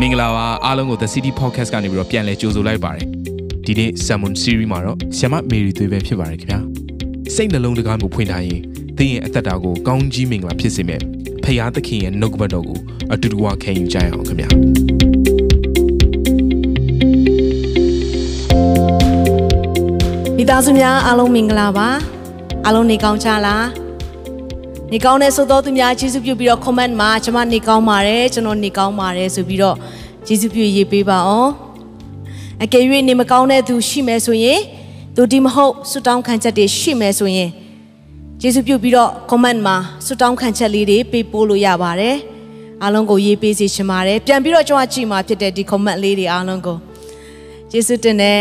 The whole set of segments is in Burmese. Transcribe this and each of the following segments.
မင်္ဂလာပါအားလုံးကို The City Podcast ကနေပြီးတော့ပြန်လည်ကြိုဆိုလိုက်ပါတယ်ဒီနေ့ Sermon Series မှာတော့ဆ iam မေရီသွေးပဲဖြစ်ပါတယ်ခင်ဗျာစိတ်နှလုံးတကားကိုဖွင့်ထားရင်သင်ရဲ့အသက်တာကိုကောင်းကြီးမင်္ဂလာဖြစ်စေမယ်ဖခင်သခင်ရဲ့နှုတ်ကပတ်တော်ကိုအတူတူဝခံယူကြရအောင်ခင်ဗျာမိသားစုများအားလုံးမင်္ဂလာပါအားလုံးနေကောင်းကြလားနေကောင်းတဲ့ဆိုတော့သူများကျေးဇူးပြုပြီးတော့ comment မှာကျွန်မနေကောင်းပါတယ်ကျွန်တော်နေကောင်းပါတယ်ဆိုပြီးတော့ ကျေးဇူးပြုရေးပေးပါအောင်အကယ်၍နေမကောင်းတဲ့သူရှိမယ်ဆိုရင်သူဒီမဟုတ်ဆွတောင်းခံချက်တွေရှိမယ်ဆိုရင်ကျေးဇူးပြုပြီးတော့ comment မှာဆွတောင်းခံချက်လေးတွေပေးပို့လို့ရပါတယ်အားလုံးကိုရေးပေးစီချင်ပါတယ်ပြန်ပြီးတော့ကျွန်တော်ကြည့်မှာဖြစ်တဲ့ဒီ comment လေးတွေအားလုံးကိုကျေးဇူးတင်တယ်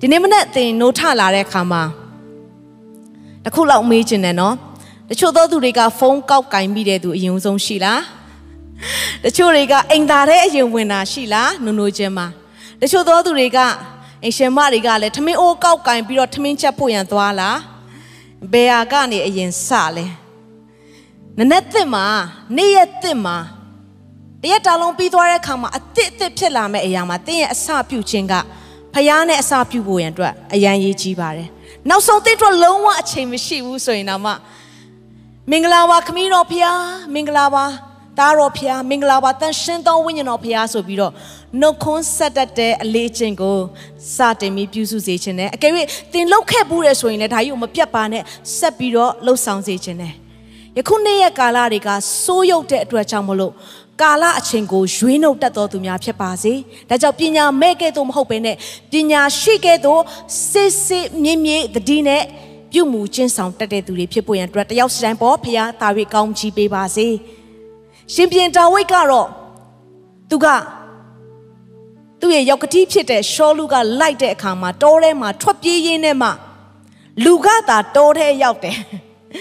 ဒီနေ့မနေ့သင်နိုးထလာတဲ့အခါမှာတခုလောက်မေးချင်တယ်နော်တချို့သောသူတွေကဖုန်းကောက်ကင်ပြီးတဲ့သူအရင်ဆုံးရှိလား တချို့တွေကအိမ်သားတဲ့အရင်ဝင်တာရှိလားနုံနုံချင်းမှာတချို့သောသူတွေကအိမ်ရှင်မတွေကလည်းထမင်းအိုးကောက်ကင်ပြီးတော့ထမင်းချက်ဖို့ရန်သွားလားဘယ်ဟာကနေအရင်စလဲနနက်သစ်မှာနေ့ရက်သစ်မှာတရက်တာလုံးပြီးသွားတဲ့အခါမှာအစ်စ်အစ်ဖြစ်လာမယ့်အရာမှာတင်းရဲ့အစပြုခြင်းကဖျားနဲ့အစပြုဖို့ရန်အတွက်အရန်ရေးကြီးပါတယ်နောက်ဆုံးတင်းအတွက်လုံးဝအချိန်မရှိဘူးဆိုရင်တော့မှမင်္ဂလာပါခမီးတော်ဖျားမင်္ဂလာပါ သားတော်ဖျားမင်္ဂလာပါတန်ရှင်းသောဝိညာဉ်တော်ဖျားဆိုပြီးတော့နှုတ်ခွန်းဆက်တတ်တဲ့အလေးချင်းကိုစတင်ပြီးပြုစုစေခြင်းနဲ့အကယ်၍သင်လောက်ခဲ့ဘူးရဆိုရင်လည်းဒါကြီးကိုမပြတ်ပါနဲ့ဆက်ပြီးတော့လှုပ်ဆောင်စေခြင်းနဲ့ယခုနေ့ရဲ့ကာလတွေကစိုးရုပ်တဲ့အတွက်ကြောင့်မလို့ကာလအချိန်ကိုရွေးနှုတ်တတ်တော်သူများဖြစ်ပါစေ။ဒါကြောင့်ပညာမဲ့ကဲ့သို့မဟုတ်ဘဲနဲ့ပညာရှိကဲ့သို့စစ်စစ်မြင့်မြင့်တတိနဲ့ပြုမှုချင်းဆောင်တတ်တဲ့သူတွေဖြစ်ပေါ်ရန်အတွက်တယောက်စီတိုင်းပေါ်ဖရားတာ၍ကောင်းချီးပေးပါစေ။ ရှင်ပြန်တာဝိတ်ကတော့သူကသူ့ရဲ့ရောက်ကတိဖြစ်တဲ့ရှောလူကလိုက်တဲ့အခါမှာတောထဲမှာထွက်ပြေးရင်းနဲ့မှလူကသာတောထဲရောက်တယ်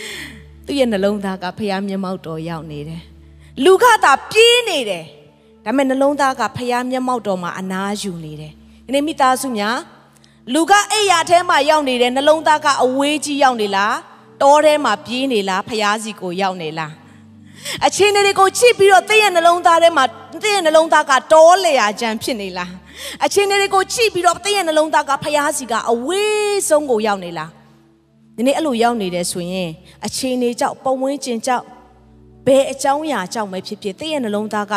။သူ့ရဲ့နှလုံးသားကဖရားမျက်မှောက်တော်ရောက်နေတယ်။လူကသာပြေးနေတယ်။ဒါပေမဲ့နှလုံးသားကဖရားမျက်မှောက်တော်မှာအနားယူနေတယ်။ဒီနေ့မိသားစုများလူကအိယာထဲမှာရောက်နေတယ်နှလုံးသားကအဝေးကြီးရောက်နေလားတောထဲမှာပြေးနေလားဖျားစီကိုရောက်နေလား အချင်းတွေကိုကြည့်ပြီးတော့တည့်ရဲ့နှလုံးသားထဲမှာတည့်ရဲ့နှလုံးသားကတောလေယာကြံဖြစ်နေလားအချင်းတွေကိုကြည့်ပြီးတော့တည့်ရဲ့နှလုံးသားကဖျားစီကအဝေးဆုံးကိုရောက်နေလားဒီနေ့အဲ့လိုရောက်နေတယ်ဆိုရင်အချင်းတွေကြောက်ပုံဝင်းကျင်ကြောက်ဘယ်အကြောင်းအရာကြောင့်ပဲဖြစ်ဖြစ်တည့်ရဲ့နှလုံးသားက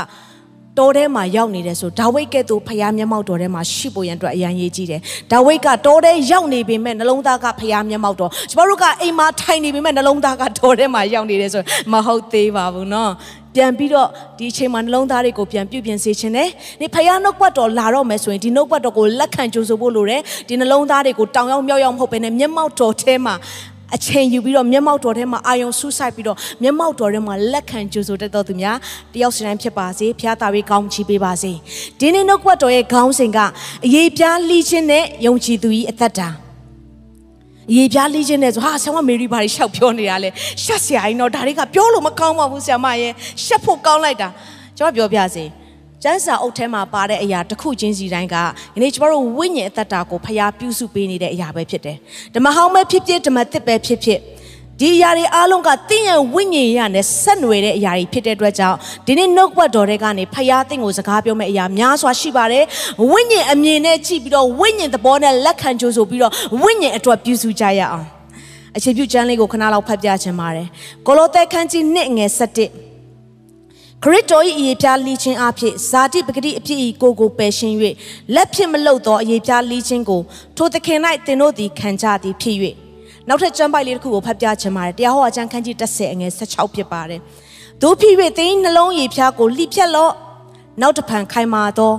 တောထဲမှာရောက်နေတယ်ဆိုဒါဝိတ်ကဲ့သို့ဖျားမျက်မှောက်တော်ထဲမှာရှိဖို့ရန်အတွက်အရန်ရေးကြီးတယ်ဒါဝိတ်ကတောထဲရောက်နေပေမဲ့နှလုံးသားကဖျားမျက်မှောက်တော်ကျမတို့ကအိမ်မှာထိုင်နေပေမဲ့နှလုံးသားကတောထဲမှာရောက်နေတယ်ဆိုမဟုတ်သေးပါဘူးเนาะပြန်ပြီးတော့ဒီအချိန်မှာနှလုံးသားတွေကိုပြန်ပြုပြင်စေခြင်းနဲ့ဒီဖယားနှုတ်ပတ်တော်လာတော့မယ်ဆိုရင်ဒီနှုတ်ပတ်တော်ကိုလက်ခံကြိုဆိုဖို့လိုတယ်ဒီနှလုံးသားတွေကိုတောင်ရောက်မြောက်ရောက်မဟုတ်ဘဲနဲ့မျက်မှောက်တော်ထဲမှာ အချိန်ယူပြီးတော့မျက်မှောက်တော်ထဲမှာအာယုံဆူးဆိုင်ပြီးတော့မျက်မှောက်တော်ထဲမှာလက်ခံကြိုဆိုတတ်တော်သူများတယောက်စီတိုင်းဖြစ်ပါစေဖျားတာရေးကောင်းချီးပေးပါစေဒီနေ့နှုတ်ကပတ်တော်ရဲ့ခေါင်းစဉ်ကအရေးပြားလှီးခြင်းနဲ့ယုံကြည်သူ၏အသက်တာအရေးပြားလှီးခြင်းနဲ့ဆိုဟာဆရာမမေရီဘာတွေရှောက်ပြောနေတာလဲရှက်စရာကြီးတော့ဒါတွေကပြောလို့မကောင်းပါဘူးဆရာမရဲ့ရှက်ဖို့ကောင်းလိုက်တာကျွန်တော်ပြောပြစေ ကျမ်းစာအုပ်ထဲမှာပါတဲ့အရာတစ်ခုချင်းစီတိုင်းကယနေ့ကျမတို့ဝိညာဉ်အသက်တာကိုဖျားပြုစုပေးနေတဲ့အရာပဲဖြစ်တယ်ဓမ္မဟောင်းပဲဖြစ်ဖြစ်ဓမ္မသစ်ပဲဖြစ်ဖြစ်ဒီအရာတွေအားလုံးကတင်းရဲ့ဝိညာဉ်ရနဲ့ဆက်နွယ်တဲ့အရာတွေဖြစ်တဲ့အတွက်ကြောင့်ဒီနေ့နှုတ်ပတ်တော်တွေကနေဖျားသိမ့်ကိုစကားပြောမယ့်အရာများစွာရှိပါတယ်ဝိညာဉ်အမြင်နဲ့ကြည့်ပြီးတော့ဝိညာဉ်သဘောနဲ့လက်ခံကြိုးဆိုပြီးတော့ဝိညာဉ်အတွက်ပြုစုကြရအောင်အခြေပြုကျမ်းလေးကိုခဏလောက်ဖတ်ပြချင်ပါတယ်ကိုလိုသဲခန်းကြီး1ငယ်7 ခရစ်တော်၏အရေးပြားလီခြင်းအဖြစ်ဇာတိပဂတိအဖြစ်၏ကိုကိုပယ်ရှင်း၍လက်ဖြစ်မလုသောအရေးပြားလီခြင်းကိုထိုသခင်၌သင်တို့သည်ခံကြသည်ဖြစ်၍နောက်ထပ်ကျမ်းပိုက်လေးတစ်ခုကိုဖတ်ပြချင်ပါတယ်တရားဟောအကျမ်းခန်းကြီး30အငယ်16ဖြစ်ပါတယ်တို့ဖြစ်၍သင်နှလုံးရည်ပြားကိုလှိဖြတ်လော့နောက်တဖန်ခိုင်မာသော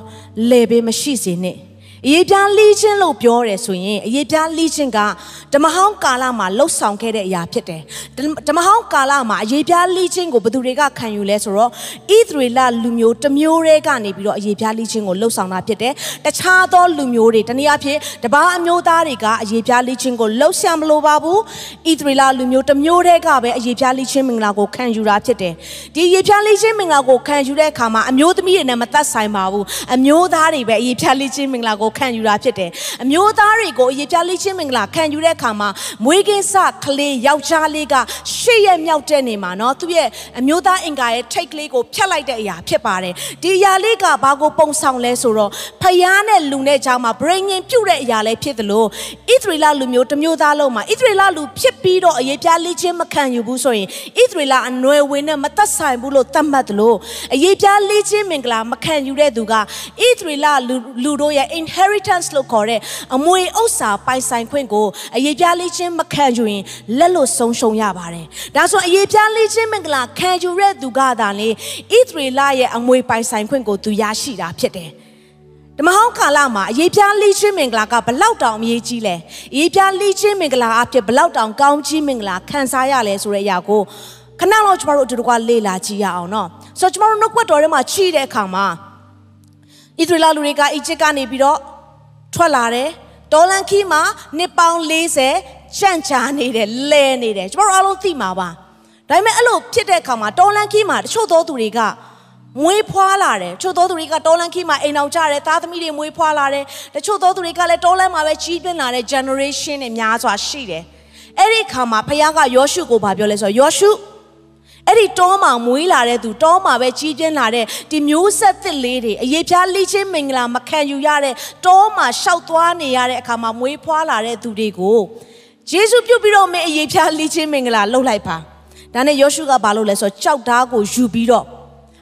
လေဘေးမရှိစေနှင့် အရေးပြားလီးခြင်းလို့ပြောတယ်ဆိုရင်အရေးပြားလီးခြင်းကဓမ္မဟောင်းကာလမှာလှုပ်ဆောင်ခဲ့တဲ့အရာဖြစ်တယ်ဓမ္မဟောင်းကာလမှာအရေးပြားလီးခြင်းကိုဘယ်သူတွေကခံယူလဲဆိုတော့ဣသရေလလူမျိုးတစ်မျိုးတည်းကနေပြီးတော့အရေးပြားလီးခြင်းကိုလှုပ်ဆောင်တာဖြစ်တယ်တခြားသောလူမျိုးတွေတနည်းအားဖြင့်တပါးအမျိုးသားတွေကအရေးပြားလီးခြင်းကိုလှုပ်ဆောင်မလို့ပါဘူးဣသရေလလူမျိုးတစ်မျိုးတည်းကပဲအရေးပြားလီးခြင်းမင်္ဂလာကိုခံယူတာဖြစ်တယ်ဒီအရေးပြားလီးခြင်းမင်္ဂလာကိုခံယူတဲ့အခါမှာအမျိုးသမီးတွေနဲ့မသက်ဆိုင်ပါဘူးအမျိုးသားတွေပဲအရေးပြားလီးခြင်းမင်္ဂလာကိုခံယူတာဖြစ်တယ်အမျိုးသားတွေကိုအရေးပြလေးချင်းမင်္ဂလာခံယူတဲ့အခါမှာမွေးကင်းစကလေးယောက်ျားလေးကရှေ့ရက်မြောက်တဲ့နေမှာနော်သူရဲ့အမျိုးသားအင်္ကာရဲ့ထိတ်ကလေးကိုဖြတ်လိုက်တဲ့အရာဖြစ်ပါတယ်ဒီအရာလေးကဘာကိုပုံဆောင်လဲဆိုတော့ဖယားနဲ့လူနဲ့ကြားမှာ brain ပြုတ်တဲ့အရာလေးဖြစ်တယ်လို့ဣသရေလလူမျိုးတစ်မျိုးသားလုံးမှာဣသရေလလူဖြစ်ပြီးတော့အရေးပြလေးချင်းမခံယူဘူးဆိုရင်ဣသရေလအနွယ်ဝင်နဲ့မသက်ဆိုင်ဘူးလို့သတ်မှတ်တယ်လို့အရေးပြလေးချင်းမင်္ဂလာမခံယူတဲ့သူကဣသရေလလူတို့ရဲ့ inheritance လို့ခေါ်တဲ့အမွေဥစ္စာပိုင်ဆိုင်ခွင့်ကိုအရေးပြလေးချင်းမခံယူရင်လက်လို့ဆုံးရှုံးရပါတယ်ဒါဆိုအရေးပြလေးချင်းမင်္ဂလာခံယူတဲ့သူကသာလေဣသရေလရဲ့အမွေပိုင်ဆိုင်ခွင့်ကိုသူရရှိတာဖြစ်တယ်ဓမ္မဟောင်းကာလမှာအရေးပြားလိချင်းမင်္ဂလာကဘလောက်တောင်အရေးကြီးလဲအရေးပြားလိချင်းမင်္ဂလာအဖြစ်ဘလောက်တောင်ကောင်းကြီးမင်္ဂလာခံစားရလဲဆိုတဲ့အရာကိုခဏလောက်ကျမတို့အတူတကွလေ့လာကြည့်ရအောင်နော်ဆိုတော့ကျမတို့နှုတ်ကွက်တော်ထဲမှာခြိတဲ့အခါမှာဣသရေလလူတွေကအီဂျစ်ကနေပြီးတော့ ထွက်လာတယ်တော်လန်ခီမှာနှစ်ပေါင်း40ကြန့်ချာနေတယ်လဲနေတယ်ကျမတို့အားလုံးသိမှာပါဒါပေမဲ့အဲ့လိုဖြစ်တဲ့အခါမှာတော်လန်ခီမှာတချို့သောသူတွေကမွေးဖွားလာတယ်ချို့သောသူတွေကတော်လန်ခီမှာအိမ်အောင်ကြတယ်သားသမီးတွေမွေးဖွားလာတယ်တချို့သောသူတွေကလည်းတော်လန်မှာပဲကြီးပြင်းလာတဲ့ generation တွေများစွာရှိတယ်အဲ့ဒီခါမှာဖခင်ကယောရှုကိုဗာပြောလဲဆိုတော့ယောရှု အဲ့ဒီတောမှာမွေးလာတဲ့သူတောမှာပဲကြီးပြင်းလာတဲ့ဒီမျိုးဆက်သစ်လေးတွေအရေးပြားလိချင်းမင်္ဂလာမခံယူရတဲ့တောမှာရှောက်သွားနေရတဲ့အခါမှာမွေးဖွားလာတဲ့သူတွေကိုယေရှုပြုတ်ပြီးတော့မင်းအရေးပြားလိချင်းမင်္ဂလာလှုပ်လိုက်ပါဒါနဲ့ယောရှုကဘာလုပ်လဲဆိုတော့ကြောက်ဓားကိုယူပြီးတော့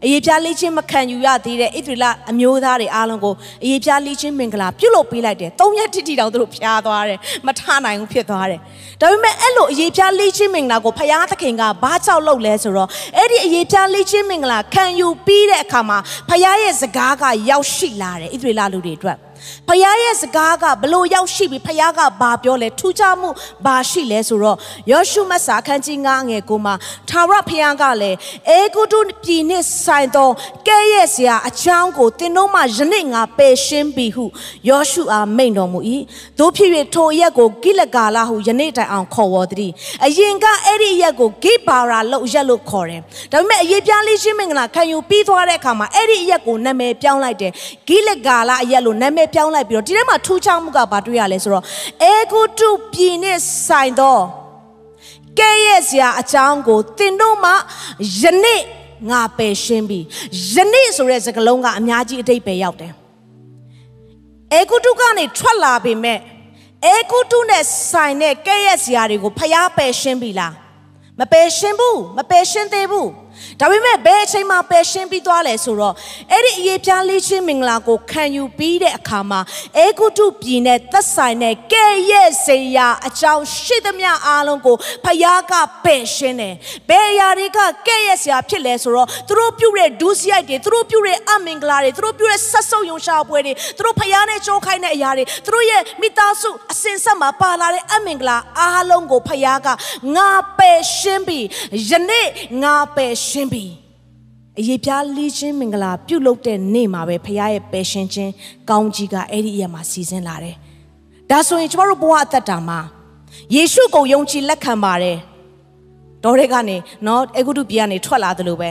အရေးပြားလေးချင်းမခံယူရသေးတဲ့ဣသရေလအမျိုးသားတွေအားလုံးကိုအရေးပြားလေးချင်းမင်္ဂလာပြုတ်လို့ပေးလိုက်တယ်။သုံးရက်တိတိတောင်သူတို့ဖျားသွားတယ်။မထနိုင်ဘူးဖြစ်သွားတယ်။ဒါပေမဲ့အဲ့လိုအရေးပြားလေးချင်းမင်္ဂလာကိုဖယားသခင်ကဘာကြောက်လုပ်လဲဆိုတော့အဲ့ဒီအရေးပြားလေးချင်းမင်္ဂလာခံယူပြီးတဲ့အခါမှာဖယားရဲ့စကားကရောက်ရှိလာတယ်ဣသရေလလူတွေအတွက်။ ဖခင်ရဲ့စကားကဘလို့ရောက်ရှိပြီးဖခင်ကဘာပြောလဲထူးခြားမှုဘာရှိလဲဆိုတော့ယောရှုမတ်စာခန်းကြီး9ငယ်ကိုမှထာဝရဖခင်ကလည်းအေဂုတုပြည်နှင့်ဆိုင်သောကဲရဲ့စရာအချောင်းကိုသင်တို့မှယနေ့ငါပယ်ရှင်းပြီဟုယောရှုအားမိန့်တော်မူ၏တို့ဖြစ်၍ထိုရက်ကိုကိလကာလဟုယနေ့တိုင်အောင်ခေါ်ဝေါ်သည်အရင်ကအဲ့ဒီရက်ကိုဂိဘာရာလို့ရက်လို့ခေါ်တယ်ဒါပေမဲ့အရေးပြားလေးရှင်းမင်္ဂလာခံယူပြီးသွားတဲ့အခါမှာအဲ့ဒီရက်ကိုနာမည်ပြောင်းလိုက်တယ်ဂိလကာလအရက်လို့နာမည်ပြောင်းလိုက်ပြီးတော့ဒီထဲမှာထူးခြားမှုကဘာတွေ့ရလဲဆိုတော့အေဂုတုပြည်နဲ့ဆိုင်သောကဲရဲ့စရာအကြောင်းကိုသင်တို့မှယနေ့ငါပယ်ရှင်းပြီယနေ့ဆိုတဲ့စကားလုံးကအများကြီးအတိတ်ပဲရောက်တယ်အေဂုတုကနေထွက်လာပေမဲ့အေဂုတုနဲ့ဆိုင်တဲ့ကဲရဲ့စရာတွေကိုဖျားပယ်ရှင်းပြီလားမပယ်ရှင်းဘူးမပယ်ရှင်းသေးဘူး ဒါပေမဲ့ဘယ်အချိန်မှပယ်ရှင်းပြီးသွားလဲဆိုတော့အဲ့ဒီအရေးပြားလေးချင်းမင်္ဂလာကိုခံယူပြီးတဲ့အခါမှာအေဂုတုပြည်နဲ့သက်ဆိုင်တဲ့ကဲ့ရဲ့စေရာအကြောင်းရှိသမျှအားလုံးကိုဖယားကပယ်ရှင်းတယ်ဘယ်အရာတွေကကဲ့ရဲ့စရာဖြစ်လဲဆိုတော့သူတို့ပြုတဲ့ဒုစရိုက်တွေသူတို့ပြုတဲ့အမင်္ဂလာတွေသူတို့ပြုတဲ့ဆက်ဆုပ်ယုံရှာပွဲတွေသူတို့ဖယားနဲ့ကြိုးခိုင်းတဲ့အရာတွေသူတို့ရဲ့မိသားစုအစင်ဆက်မှာပါလာတဲ့အမင်္ဂလာအားလုံးကိုဖယားကငါပယ်ရှင်းပြီးယနေ့ငါပယ်ရှင်းပြီအရေးပြားလေးချင်းမင်္ဂလာပြုတ်လုတဲ့နေ့မှာပဲဖခင်ရဲ့ပယ်ရှင်ခြင်းကောင်းကြီးကအဲ့ဒီအရာမှာစီစဉ်လာတယ်။ဒါဆိုရင်ကျမတို့ဘဝအသက်တာမှာယေရှုကိုယုံကြည်လက်ခံပါတယ်။တော်တွေကနေနော်အေဂုတုပြည်ကနေထွက်လာတယ်လို့ပဲ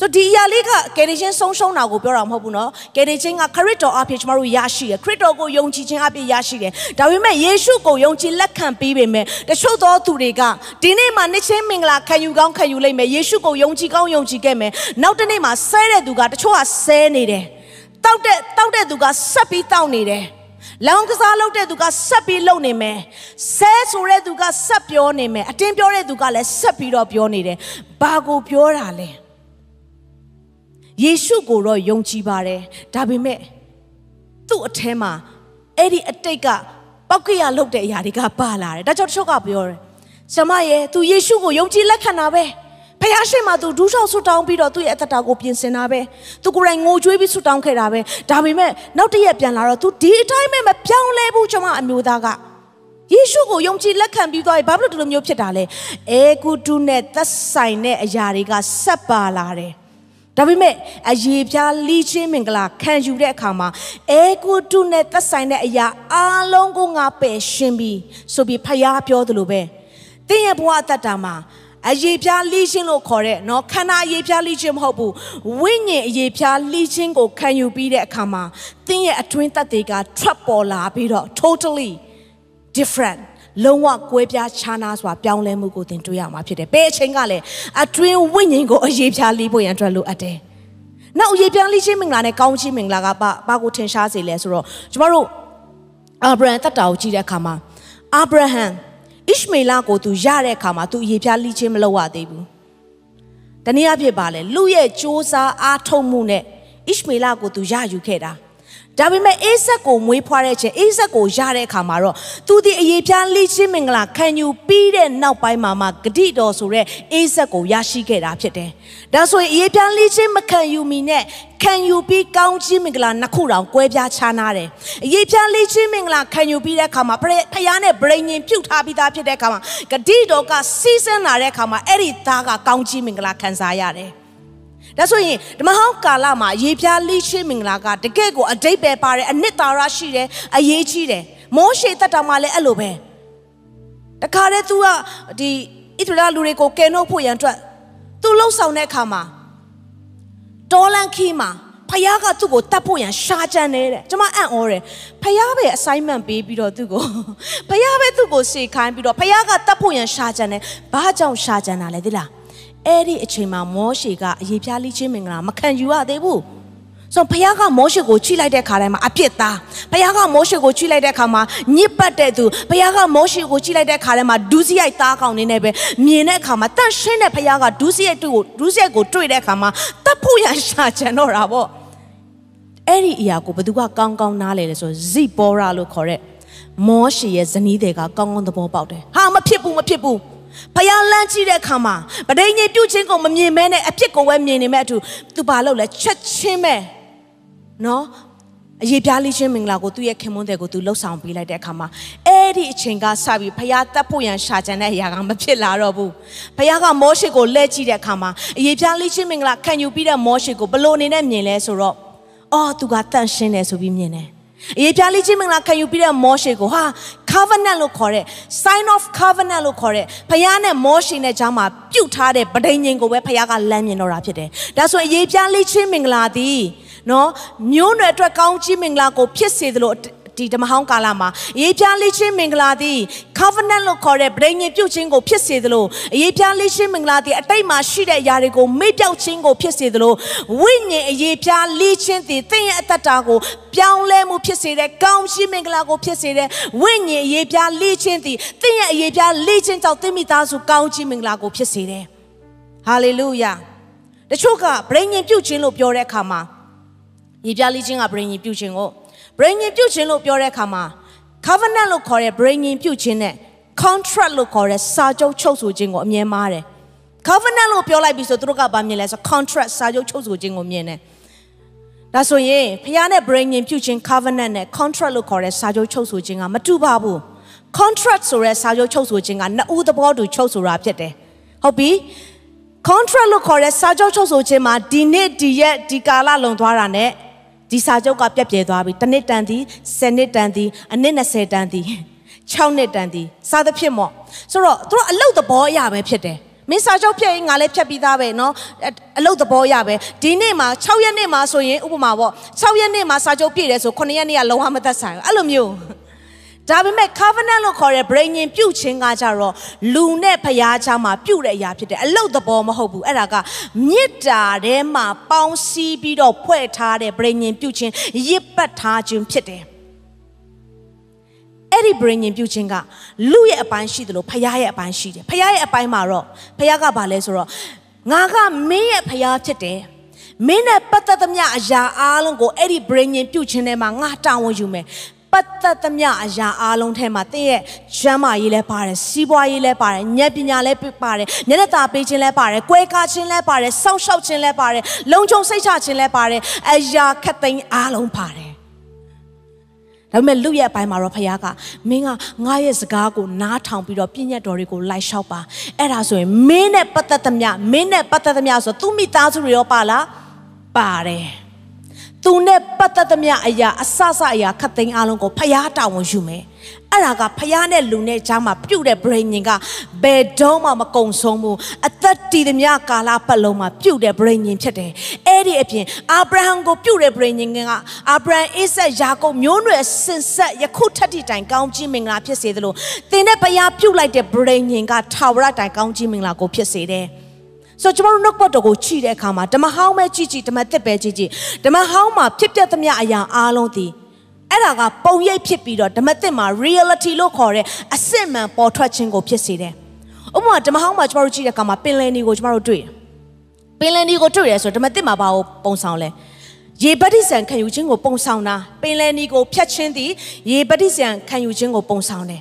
ဆိုဒီအရာလေးကကယ်တင်ခြင်းဆုံးရှုံးတာကိုပြောတာမဟုတ်ဘူးနော်ကယ်တင်ခြင်းကခရစ်တော်အဖြစ်ကျမတို့ရရှိတယ်ခရစ်တော်ကိုယုံကြည်ခြင်းအဖြစ်ရရှိတယ်ဒါပေမဲ့ယေရှုကိုယုံကြည်လက်ခံပြီးပေမဲ့တချို့သောသူတွေကဒီနေ့မှာနှစ်ချင်းမင်္ဂလာခံယူကောင်းခံယူလိမ့်မယ်ယေရှုကိုယုံကြည်ကောင်းယုံကြည်ခဲ့မယ်နောက်တစ်နေ့မှာဆဲတဲ့သူကတချို့ကဆဲနေတယ်တောက်တဲ့တောက်တဲ့သူကဆက်ပြီးတောက်နေတယ်လောင်ကစားလုပ်တဲ့သူကဆက်ပြီးလုပ်နေမယ်ဆဲဆိုတဲ့သူကဆက်ပြောနေမယ်အတင်းပြောတဲ့သူကလည်းဆက်ပြီးတော့ပြောနေတယ်ဘာကိုပြောတာလဲ ယေရှုကိုတော့ယုံကြည်ပါတယ်ဒါပေမဲ့သူ့အထဲမှာအဲ့ဒီအတိတ်ကပောက်ကရလုပ်တဲ့အရာတွေကပါလာတယ်ဒါကြောင့်တချို့ကပြောတယ်ဆမရဲ့သူယေရှုကိုယုံကြည်လက်ခံတာပဲဖះရှိမှသူဒူးထောက်ဆွတောင်းပြီးတော့သူ့ရဲ့အသက်တာကိုပြင်ဆင်တာပဲသူကိုယ်တိုင်ငိုကြွေးပြီးဆွတောင်းခဲ့တာပဲဒါပေမဲ့နောက်တစ်ရက်ပြန်လာတော့သူဒီအတိုင်းပဲမပြောင်းလဲဘူးကျွန်မအမျိုးသားကယေရှုကိုယုံကြည်လက်ခံပြီးသွားပြီဘာဖြစ်လို့ဒီလိုမျိုးဖြစ်တာလဲအေဂုတုနဲ့သက်ဆိုင်တဲ့အရာတွေကဆက်ပါလာတယ် ဒါပေမဲ့အရေးပြားလီချင်းမင်္ဂလာခံယူတဲ့အခါမှာအေကုတုနဲ့သက်ဆိုင်တဲ့အရာအလုံးကိုငါပယ်ရှင်းပြီးဆိုပြီးဖျားပြောသလိုပဲတင်းရဲ့ဘဝအတ္တတာမှာ အရေးပြားလိချင်းလို့ခေါ်တဲ့เนาะခန္ဓာအရေးပြားလိချင်းမဟုတ်ဘူးဝိညာဉ်အရေးပြားလိချင်းကိုခံယူပြီးတဲ့အခါမှာသင်ရဲ့အတွင်းသက်တွေက trap ပေါ်လာပြီးတော့ totally different လုံးဝကွဲပြားခြားနားစွာပြောင်းလဲမှုကိုသင်တွေ့ရမှာဖြစ်တယ်။ဘယ်အချိန်ကလဲအတွင်းဝိညာဉ်ကိုအရေးပြားလိဖို့ရန်အတွက်လိုအပ်တယ်။နောက်အရေးပြားလိချင်းမင်္ဂလာနဲ့ကောင်းချီးမင်္ဂလာကဘာဘာကိုထင်ရှားစေလဲဆိုတော့ကျမတို့အာဗြဟံတက်တာကိုကြည့်တဲ့အခါမှာအာဗြဟံဣရှမေလကိုသူရတဲ့အခါမှာသူအရေးပြားလိချင်းမလုပ်ရသေးဘူး။တနည်းအားဖြင့်ပါလေလူရဲ့စ조사အားထုတ်မှုနဲ့ဣရှမေလကိုသူရယူခဲ့တာ။ ဒါပေမဲ့အေးဆက်ကိုမွေးဖွားတဲ့ချိန်အေးဆက်ကိုရတဲ့အခါမှာတော့သူဒီအရေးပြားလိချင်းမင်္ဂလာခံယူပြီးတဲ့နောက်ပိုင်းမှာမှဂတိတော်ဆိုတဲ့အေးဆက်ကိုရရှိခဲ့တာဖြစ်တယ်။ဒါဆိုရင်အရေးပြားလိချင်းမခံယူမီနဲ့ခံယူပြီးကောင်းချီးမင်္ဂလာနှစ်ခုတောင်ကွဲပြားခြားနာတယ်။အရေးပြားလိချင်းမင်္ဂလာခံယူပြီးတဲ့အခါမှာဖယားနဲ့ဗြိဉ္ဉ်ပြုတ်ထားပြီးသားဖြစ်တဲ့အခါမှာဂတိတော်ကစီးဆင်းလာတဲ့အခါမှာအဲ့ဒီသားကကောင်းချီးမင်္ဂလာခံစားရတယ်။ ဒါဆိုရင်ဓမ္မဟောင်းကာလမှာရေပြားလိရှိမင်္ဂလာကတကယ့်ကိုအတိတ်ပဲပါတယ်အနှစ်သာရရှိတယ်အရေးကြီးတယ်မောရှေတက်တာမှလည်းအဲ့လိုပဲတခါတည်း तू ကဒီဣသရေလလူတွေကိုကယ်နှုတ်ဖို့ရန်အတွက် तू လှုပ်ဆောင်တဲ့အခါမှာဒေါ်လန်ခီမှာဖယားကသူ့ကိုတတ်ဖို့ရန်ရှာကြံနေတဲ့ကျွန်မအံ့ဩတယ်ဖယားပဲ assignment ပေးပြီးတော့သူ့ကိုဖယားပဲသူ့ကိုစေခိုင်းပြီးတော့ဖယားကတတ်ဖို့ရန်ရှာကြံတယ်ဘာကြောင့်ရှာကြံတာလဲသိလား အဲ့ဒီအချိန်မှာမောရှေကအရေးပြားလိချင်းမင်္ဂလာမခံယူရသေးဘူးဆိုဘုရားကမောရှေကိုချိလိုက်တဲ့ခါတိုင်းမှာအပြစ်သားဘုရားကမောရှေကိုချိလိုက်တဲ့ခါမှာညစ်ပတ်တဲ့သူဘုရားကမောရှေကိုချိလိုက်တဲ့ခါတိုင်းမှာဒူးစရိုက်သားကောင်နေနဲ့ပဲမြင်တဲ့ခါမှာတန့်ရှင်းတဲ့ဘုရားကဒူးစရိုက်တူကိုဒူးစရိုက်ကိုတွေ့တဲ့ခါမှာတပ်ဖို့ရရှာချင်တော့တာပေါ့အဲ့ဒီအရာကိုဘသူကကောင်းကောင်းနားလေလဲဆိုဇိပေါ်ရာလို့ခေါ်တဲ့မောရှေရဲ့ဇနီးတွေကကောင်းကောင်းသဘောပေါက်တယ်ဟာမဖြစ်ဘူးမဖြစ်ဘူး ဖယားလန်းကြည့်တဲ့အခါမှာပဒိညာဉ်ပြုတ်ခြင်းကိုမမြင်မဲနဲ့အဖြစ်ကိုပဲမြင်နေမဲ့အတူသူဘာလုပ်လဲချက်ချင်းပဲနော်အရေးပြားလေးချင်းမင်္ဂလာကိုသူ့ရဲ့ခင်မွန်းတဲ့ကိုသူလှုပ်ဆောင်ပေးလိုက်တဲ့အခါမှာအဲ့ဒီအချိန်ကစပြီးဖယားတက်ဖို့ရန်ရှာကြံတဲ့အရာကမဖြစ်လာတော့ဘူးဖယားကမောရှေကိုလှည့်ကြည့်တဲ့အခါမှာအရေးပြားလေးချင်းမင်္ဂလာခံယူပြီးတဲ့မောရှေကိုဘလို့အနေနဲ့မြင်လဲဆိုတော့အော်သူကတန့်ရှင်းတယ်ဆိုပြီးမြင်တယ် အရေးပြားလေးချင်းမင်္ဂလာခံယူပြီးတဲ့မောရှေကိုဟာ covenant လို့ခေါ်တဲ့ sign of covenant လို့ခေါ်တဲ့ဖခင်နဲ့မောရှေနဲ့ကြားမှာပြုတ်ထားတဲ့ဗဒိန်ငင်ကိုပဲဖခင်ကလမ်းမြင်တော့တာဖြစ်တယ်။ဒါဆိုအရေးပြားလေးချင်းမင်္ဂလာသည်နော်မျိုးနွယ်အတွက်ကောင်းချီးမင်္ဂလာကိုဖြစ်စေသလို ဒီဓမ္မဟောင်းကာလမှာအရေးပြားလေးချင်းမင်္ဂလာသည် covenant လို့ခေါ်တဲ့ဗြိဉ္ဉ်ပြုတ်ခြင်းကိုဖြစ်စေသလိုအရေးပြားလေးချင်းမင်္ဂလာသည်အတိတ်မှာရှိတဲ့အရာတွေကိုမေ့ပြောက်ခြင်းကိုဖြစ်စေသလိုဝိညာဉ်အရေးပြားလေးချင်းသည်သင်ရဲ့အသက်တာကိုပြောင်းလဲမှုဖြစ်စေတဲ့ကောင်းချီးမင်္ဂလာကိုဖြစ်စေတဲ့ဝိညာဉ်အရေးပြားလေးချင်းသည်သင်ရဲ့အရေးပြားလေးချင်းကြောင့်သင်မိသားစုကောင်းချီးမင်္ဂလာကိုဖြစ်စေတယ်ဟာလေလုယာတချို့ကဗြိဉ္ဉ်ပြုတ်ခြင်းလို့ပြောတဲ့အခါမှာရေပြားလေးချင်းကဗြိဉ္ဉ်ပြုတ်ခြင်းကို brain ရင်ပြုတ်ခြင်းလို့ပြောတဲ့အခါမှာ covenant လို့ခေါ်တဲ့ brain ရင်ပြုတ်ခြင်းနဲ့ contract လို့ခေါ်တဲ့စာချုပ်ချုပ်ဆိုခြင်းကိုအမြဲမားတယ် covenant လို့ပြောလိုက်ပြီဆိုသူတို့ကဗာမြင်လဲဆို contract စာချုပ်ချုပ်ဆိုခြင်းကိုမြင်တယ်ဒါဆိုရင်ဖခင်နဲ့ brain ရင်ပြုတ်ခြင်း covenant နဲ့ contract လို့ခေါ်တဲ့စာချုပ်ချုပ်ဆိုခြင်းကမတူပါဘူး contract ဆိုတဲ့စာချုပ်ချုပ်ဆိုခြင်းကနှစ်ဦးသဘောတူချုပ်ဆိုတာဖြစ်တယ်ဟုတ်ပြီ contract လို့ခေါ်တဲ့စာချုပ်ချုပ်ဆိုခြင်းမှာဒီနေ့ဒီရက်ဒီကာလလုံသွားတာ ਨੇ ဒီစာချုပ်ကပြက်ပြဲသွားပြီတစ်နှစ်တန်သည်10နှစ်တန်သည်အနှစ်20တန်သည်6နှစ်တန်သည်စသဖြင့်ပေါ့ဆိုတော့သူတို့အလုတ်သဘောအရာပဲဖြစ်တယ်မင်းစာချုပ်ဖြတ်ရင်ငါလည်းဖြတ်ပြီးသားပဲเนาะအလုတ်သဘောရပဲဒီနေ့မှာ6ရက်နေ့မှာဆိုရင်ဥပမာပေါ့6ရက်နေ့မှာစာချုပ်ပြည့်တယ်ဆို9ရက်နေ့ကလုံးဝမသက်ဆိုင်ဘူးအဲ့လိုမျိုး ဒါပေမဲ့ covenant လို့ခေါ်တဲ့ brain ရင်ပြုတ်ခြင်းကကြတော့လူနဲ့ဖျားချမှာပြုတ်တဲ့အရာဖြစ်တယ်အလုတ်သဘောမဟုတ်ဘူးအဲ့ဒါကမေတ္တာထဲမှာပေါင်းစည်းပြီးတော့ဖွဲ့ထားတဲ့ brain ရင်ပြုတ်ခြင်းရစ်ပတ်ထားခြင်းဖြစ်တယ်အဲ့ဒီ brain ရင်ပြုတ်ခြင်းကလူရဲ့အပိုင်းရှိတယ်လို့ဖျားရဲ့အပိုင်းရှိတယ်ဖျားရဲ့အပိုင်းမှာတော့ဖျားကဘာလဲဆိုတော့ငါကမင်းရဲ့ဖျားဖြစ်တယ်မင်းနဲ့ပတ်သက်သမျှအရာအားလုံးကိုအဲ့ဒီ brain ရင်ပြုတ်ခြင်းထဲမှာငါတာဝန်ယူမယ် ပတ်သက်သမျှအရာအလုံးထဲမှာတင့်ရဲ့ကျမ်းမာရေးလည်းပါတယ်စီးပွားရေးလည်းပါတယ်ဉာဏ်ပညာလည်းပါတယ်မျက်နှာသာပေးခြင်းလည်းပါတယ်ကွဲကားခြင်းလည်းပါတယ်စောင့်ရှောက်ခြင်းလည်းပါတယ်လုံခြုံစိတ်ချခြင်းလည်းပါတယ်အရာခက်သိမ်းအားလုံးပါတယ်ဒါပေမဲ့လူရဲ့အပိုင်းမှာတော့ဖခင်ကမင်းကငါရဲ့စကားကိုနားထောင်ပြီးတော့ပြည့်ညတ်တော်တွေကိုလိုက်လျှောက်ပါအဲ့ဒါဆိုရင်မင်းနဲ့ပတ်သက်သမျှမင်းနဲ့ပတ်သက်သမျှဆိုသူမိသားစုတွေရောပါလားပါတယ် သူနဲ့ပတ်သက်သမျှအရာအဆဆအရာခတ်သိမ်းအလုံးကိုဖျားတာဝန်ယူမယ်အဲ့ဒါကဖျားနဲ့လူနဲ့ကြားမှာပြုတ်တဲ့ brain ညင်ကဘယ်တော့မှမကုံဆုံးဘူးအသက်တည်သမျှကာလပတ်လုံးမှာပြုတ်တဲ့ brain ညင်ဖြစ်တယ်အဲ့ဒီအပြင်အာဗြဟံကိုပြုတ်တဲ့ brain ညင်ကအာဗြဟံအိဆက်ယာကုပ်မျိုးနွယ်ဆင်ဆက်ယခုထက်တိတိုင်ကောင်းကြီးမင်္ဂလာဖြစ်စေသလိုသင်တဲ့ဖျားပြုတ်လိုက်တဲ့ brain ညင်ကထာဝရတိုင်ကောင်းကြီးမင်္ဂလာကိုဖြစ်စေတယ် ဆိုတော့ကျွန်တော်တို့နှုတ်ပတ်တော်ကိုကြည့်တဲ့အခါမှာဓမ္မဟောင်းပဲကြည့်ကြည့်ဓမ္မသစ်ပဲကြည့်ကြည့်ဓမ္မဟောင်းမှာဖြစ်ပျက်သမျှအရာအားလုံးသည်အဲ့ဒါကပုံရိပ်ဖြစ်ပြီးတော့ဓမ္မသစ်မှာ reality လို့ခေါ်တဲ့အစစ်မှန်ပေါ်ထွက်ခြင်းကိုဖြစ်စေတယ်။ဥပမာဓမ္မဟောင်းမှာကျွန်တော်တို့ကြည့်တဲ့အခါမှာပင်လယ်နီကိုကျွန်တော်တို့တွေ့တယ်။ပင်လယ်နီကိုတွေ့ရဆိုဓမ္မသစ်မှာဘာကိုပုံဆောင်လဲ။ရေပတိဆန်ခံယူခြင်းကိုပုံဆောင်တာပင်လယ်နီကိုဖြတ်ခြင်းသည်ရေပတိဆန်ခံယူခြင်းကိုပုံဆောင်တယ်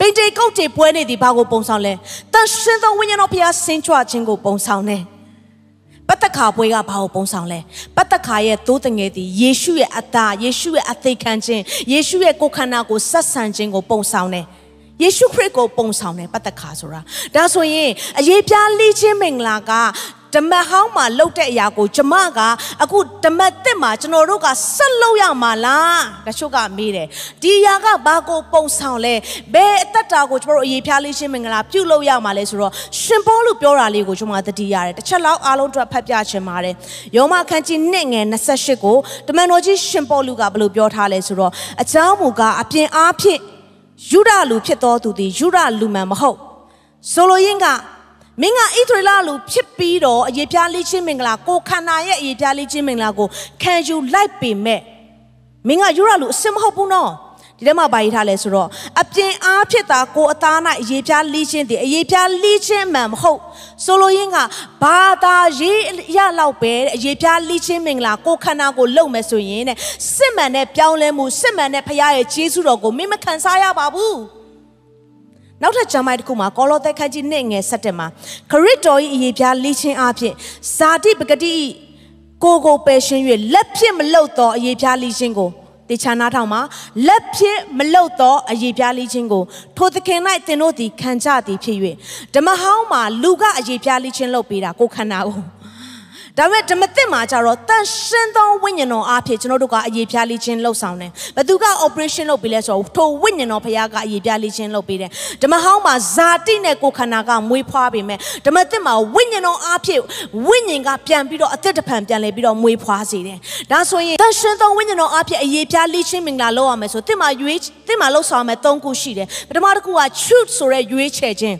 ပိန်တေကုတ်တေပွဲနေသည်ဘာကိုပုံဆောင်လဲတန်ရှင်သောဝိညာဉ်တော်ဘုရားဆင်းကြွခြင်းကိုပုံဆောင်တယ်ပတ္တခါပွဲကဘာကိုပုံဆောင်လဲပတ္တခါရဲ့သိုးတငယ်သည်ယေရှုရဲ့အသားယေရှုရဲ့အသေးခံခြင်းယေရှုရဲ့ကိုယ်ခန္ဓာကိုဆက်ဆံခြင်းကိုပုံဆောင်တယ်ယေရှုခရစ်ကိုပုံဆောင်တယ်ပတ္တခါဆိုတာဒါဆိုရင်အရေးပြားလိချင်းမင်္ဂလာက ဓမ္မဟောင်းမှာလှုပ်တဲ့အရာကိုကျမကအခုဓမ္မတစ်မှာကျွန်တော်တို့ကဆက်လုပ်ရမှာလားတချို့ကမေးတယ်ဒီအရာကဘာကိုပုံဆောင်လဲဘယ်အသက်တာကိုကျွန်တော်တို့အရေးဖျားလေးရှင်းမင်္ဂလာပြုလုပ်ရမှာလဲဆိုတော့ရှင်ပေါလုပြောတာလေးကိုကျွန်မသတိရတယ်တစ်ချက်လောက်အားလုံးအတွက်ဖတ်ပြချင်ပါတယ်ယောမခန်းကြီး1ငယ်28ကိုတမန်တော်ကြီးရှင်ပေါလုကဘယ်လိုပြောထားလဲဆိုတော့အเจ้าမူကားအပြင်အားဖြင့်ယူဒလူဖြစ်တော်သူသည်ယူဒလူမှန်မဟုတ်ဆိုလိုရင်းက မင်းကဣသရေလလူဖြစ်ပြီးတော့အရေးပြားလေးချင်းမင်္ဂလာကိုခန္ဓာရဲ့အရေးပြားလေးချင်းမင်္ဂလာကိုခံယူလိုက်ပေမဲ့မင်းကယူရလူအစ်မဟုတ်ဘူးနော်ဒီထဲမှာပါရေးထားလဲဆိုတော့အပြင်အားဖြစ်တာကိုအသား၌အရေးပြားလီးချင်းတည်အရေးပြားလီးချင်းမှန်မဟုတ်ဆိုလိုရင်းကဘာသာရေးရလောက်ပဲအရေးပြားလီးချင်းမင်္ဂလာကိုခန္ဓာကိုလုံမယ်ဆိုရင်တဲ့စစ်မှန်တဲ့ပြောင်းလဲမှုစစ်မှန်တဲ့ဖခင်ရဲ့ဂျေဇုတော်ကိုမင်းမခံစားရပါဘူး နောက်ထပ်ကျမ်းပိုင်းတစ်ခုမှာကောလောသဲခန်းကြီး1ငယ်7မှာခရစ်တော်၏အရေးပြားလိချင်းအဖြစ်ဇာတိပဂတိကိုကိုပယ်ရှင်း၍လက်ဖြစ်မလုတ်သောအရေးပြားလိချင်းကိုတေချာနာထောင်မှာလက်ဖြစ်မလုတ်သောအရေးပြားလိချင်းကိုထိုသခင်၌သင်တို့သည်ခံကြသည်ဖြစ်၍ဓမ္မဟောင်းမှာလူကအရေးပြားလိချင်းလုပ်ပေးတာကိုခန္ဓာကို ဒါပေမဲ့ဓမ္မသစ်မှာကျတော့တန်ရှင်းသောဝိညာဉ်တော်အားဖြင့်ကျွန်တော်တို့ကအရေးပြားလေးချင်းလှုပ်ဆောင်တယ်။ဘသူက operation လုပ်ပေးလဲဆိုတော့ထိုဝိညာဉ်တော်ဖခင်ကအရေးပြားလေးချင်းလှုပ်ပေးတယ်။ဓမ္မဟောင်းမှာဇာတိနဲ့ကိုယ်ခန္ဓာကမွေးဖွားပေမဲ့ဓမ္မသစ်မှာဝိညာဉ်တော်အားဖြင့်ဝိညာဉ်ကပြန်ပြီးတော့အသက်တဖန်ပြန်လဲပြီးတော့မွေးဖွားစေတယ်။ဒါဆိုရင်တန်ရှင်းသောဝိညာဉ်တော်အားဖြင့်အရေးပြားလေးချင်းမင်္ဂလာလုပ်ရမယ်ဆိုသစ်မှာရွေးသစ်မှာလှုပ်ဆောင်မယ်၃ခုရှိတယ်။ပထမတစ်ခုက truth ဆိုတဲ့ရွေးချယ်ခြင်း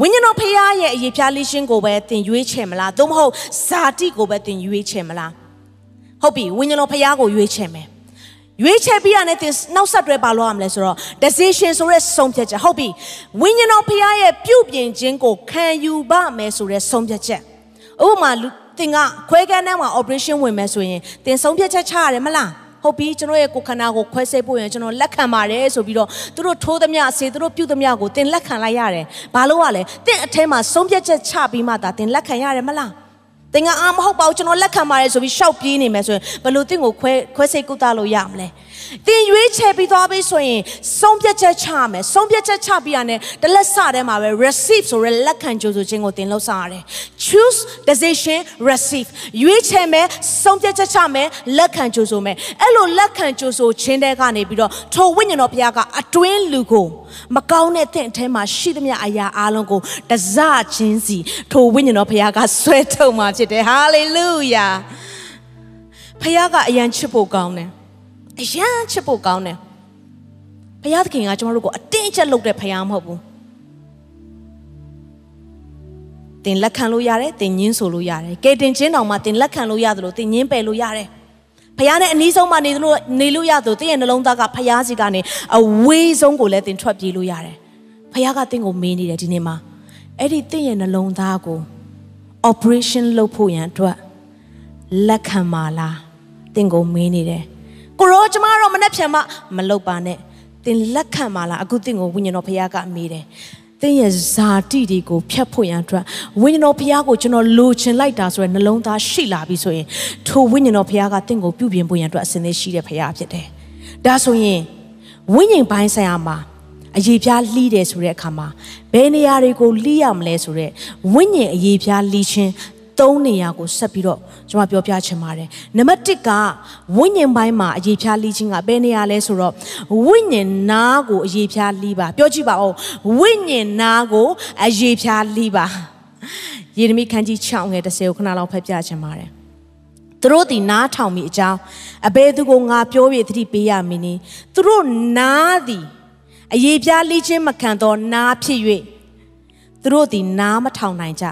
ဝိညာဉ်တော်ဖခင်ရဲ့အရေးပြားလေးရှင်းကိုပဲသင်ရွေးချယ်မလားသို့မဟုတ်ဇာတိကိုပဲသင်ရွေးချယ်မလားဟုတ်ပြီဝိညာဉ်တော်ဖခင်ကိုရွေးချယ်မယ်ရွေးချယ်ပြီးရတဲ့သင်နောက်ဆက်တွဲပါလို့ရမလဲဆိုတော့ decision ဆိုတဲ့ဆုံးဖြတ်ချက်ဟုတ်ပြီဝိညာဉ်တော်ဖခင်ရဲ့ပြုပြင်ခြင်းကိုခံယူပါမယ်ဆိုတဲ့ဆုံးဖြတ်ချက်ဥပမာသင်ကခွဲကန်းထဲမှာ operation ဝင်မယ်ဆိုရင်သင်ဆုံးဖြတ်ချက်ချရတယ်မလား ဟုတ်ပြီကျွန်တော်ရဲ့ကိုခန္ဓာကိုခွဲစိတ်ဖို့ရင်ကျွန်တော်လက်ခံပါတယ်ဆိုပြီးတော့သူတို့ထိုးသမျှဆေသူတို့ပြုတ်သမျှကိုသင်လက်ခံလိုက်ရတယ်ဘာလို့ ਆ လဲသင်အထဲမှာဆုံးဖြတ်ချက်ချပြီးမှသာသင်လက်ခံရတယ်မလားသင်ကအာမဟုတ်ပါဘူးကျွန်တော်လက်ခံပါတယ်ဆိုပြီးရှောက်ပြေးနေမယ်ဆိုရင်ဘယ်လိုသင်ကိုခွဲခွဲစိတ်ကုသလို့ရမလဲ သင်ရွေးချယ်ပြီးသွားပြီဆိုရင်ဆုံးဖြတ်ချက်ချမယ်ဆုံးဖြတ်ချက်ချပြီးရတဲ့တလက်စထဲမှာပဲ receive ဆိုရလက်ခံကြိုဆိုခြင်းကိုသင်လုပ်ဆောင်ရတယ် choose decision receive ရွေးချယ်မယ်ဆုံးဖြတ်ချက်ချမယ်လက်ခံကြိုဆိုမယ်အဲ့လိုလက်ခံကြိုဆိုခြင်းတဲ့ကနေပြီးတော့ထိုဝိညာဉ်တော်ဘုရားကအတွင်းလူကိုမကောင်းတဲ့တဲ့အထဲမှာရှိသမျှအရာအလုံးကိုတစချင်းစီထိုဝိညာဉ်တော်ဘုရားကဆွဲထုတ်มาဖြစ်တယ်ဟာလေလုယာဘုရားကအယံချစ်ဖို့ကောင်းတယ် အယံချစ်ဖို့ကောင်းတယ်ဘုရားသခင်ကကျွန်တော်တို့ကိုအတင်းချက်လုပ်တဲ့ဘုရားမဟုတ်ဘူးတင်လက်ခံလို့ရတယ်တင်ညင်းဆိုလို့ရတယ်ကဲတင်ချင်းတောင်မှတင်လက်ခံလို့ရတယ်လို့တင်ညင်းပယ်လို့ရတယ်ဖခင်နဲ့အနီးဆုံးမှာနေလို့နေလို့ရသူတင်းရဲ့နှလုံးသားကဖခင်စီကနေအဝေးဆုံးကိုလည်းတင်ထွက်ပြေးလို့ရတယ်ဖခင်ကတင်းကိုမေးနေတယ်ဒီနေ့မှာအဲ့ဒီတင်းရဲ့နှလုံးသားကို operation လုပ်ဖို့ရန်အတွက်လက်ခံပါလားတင်းကိုမေးနေတယ် ကိုရောကျမတော့မနှက်ဖြန်မမလုပ်ပါနဲ့တင်လက်ခံပါလားအခုတင်းကိုဝိညာဉ်တော်ဖခင်ကမေးတယ်သင်ရဲ့ဇာတိတွေကိုဖျက်ဖို့ရန်အတွက်ဝိညာဉ်တော်ဘုရားကိုကျွန်တော်လိုချင်လိုက်တာဆိုရယ်နှလုံးသားရှိလာပြီဆိုရင်ထိုဝိညာဉ်တော်ဘုရားကသင်ကိုပြုပြင်ဖို့ရန်အတွက်အစဉ်သင်းရှိတဲ့ဘုရားဖြစ်တယ်။ဒါဆိုရင်ဝိညာဉ်ပိုင်းဆိုင်ရာမှာအရေးပြားလှီးတယ်ဆိုတဲ့အခါမှာဘယ်နေရာတွေကိုလှီးရမလဲဆိုတော့ဝိညာဉ်အရေးပြားလှီးခြင်း သုံးနေရာကိုဆက်ပြီးတော့ကျွန်မပြောပြချင်ပါတယ်နံပါတ်1ကဝိညာဉ်ပိုင်းမှာအရေးဖြားလိခြင်းကဘယ်နေရာလဲဆိုတော့ဝိညာဉ်နာကိုအရေးဖြားလိပါပြောကြည့်ပါဦးဝိညာဉ်နာကိုအရေးဖြားလိပါယေရမိခန်းကြီး6ငယ်30ကိုခဏလောက်ဖတ်ပြချင်ပါတယ်သူတို့ဒီနားထောင်မိအကြောင်းအဘယ်သူကိုငါပြောပြသတိပေးရမည်နည်းသူတို့နားသည်အရေးပြားလိခြင်းမခံသောနားဖြစ်၍သူတို့ဒီနားမထောင်နိုင်ကြ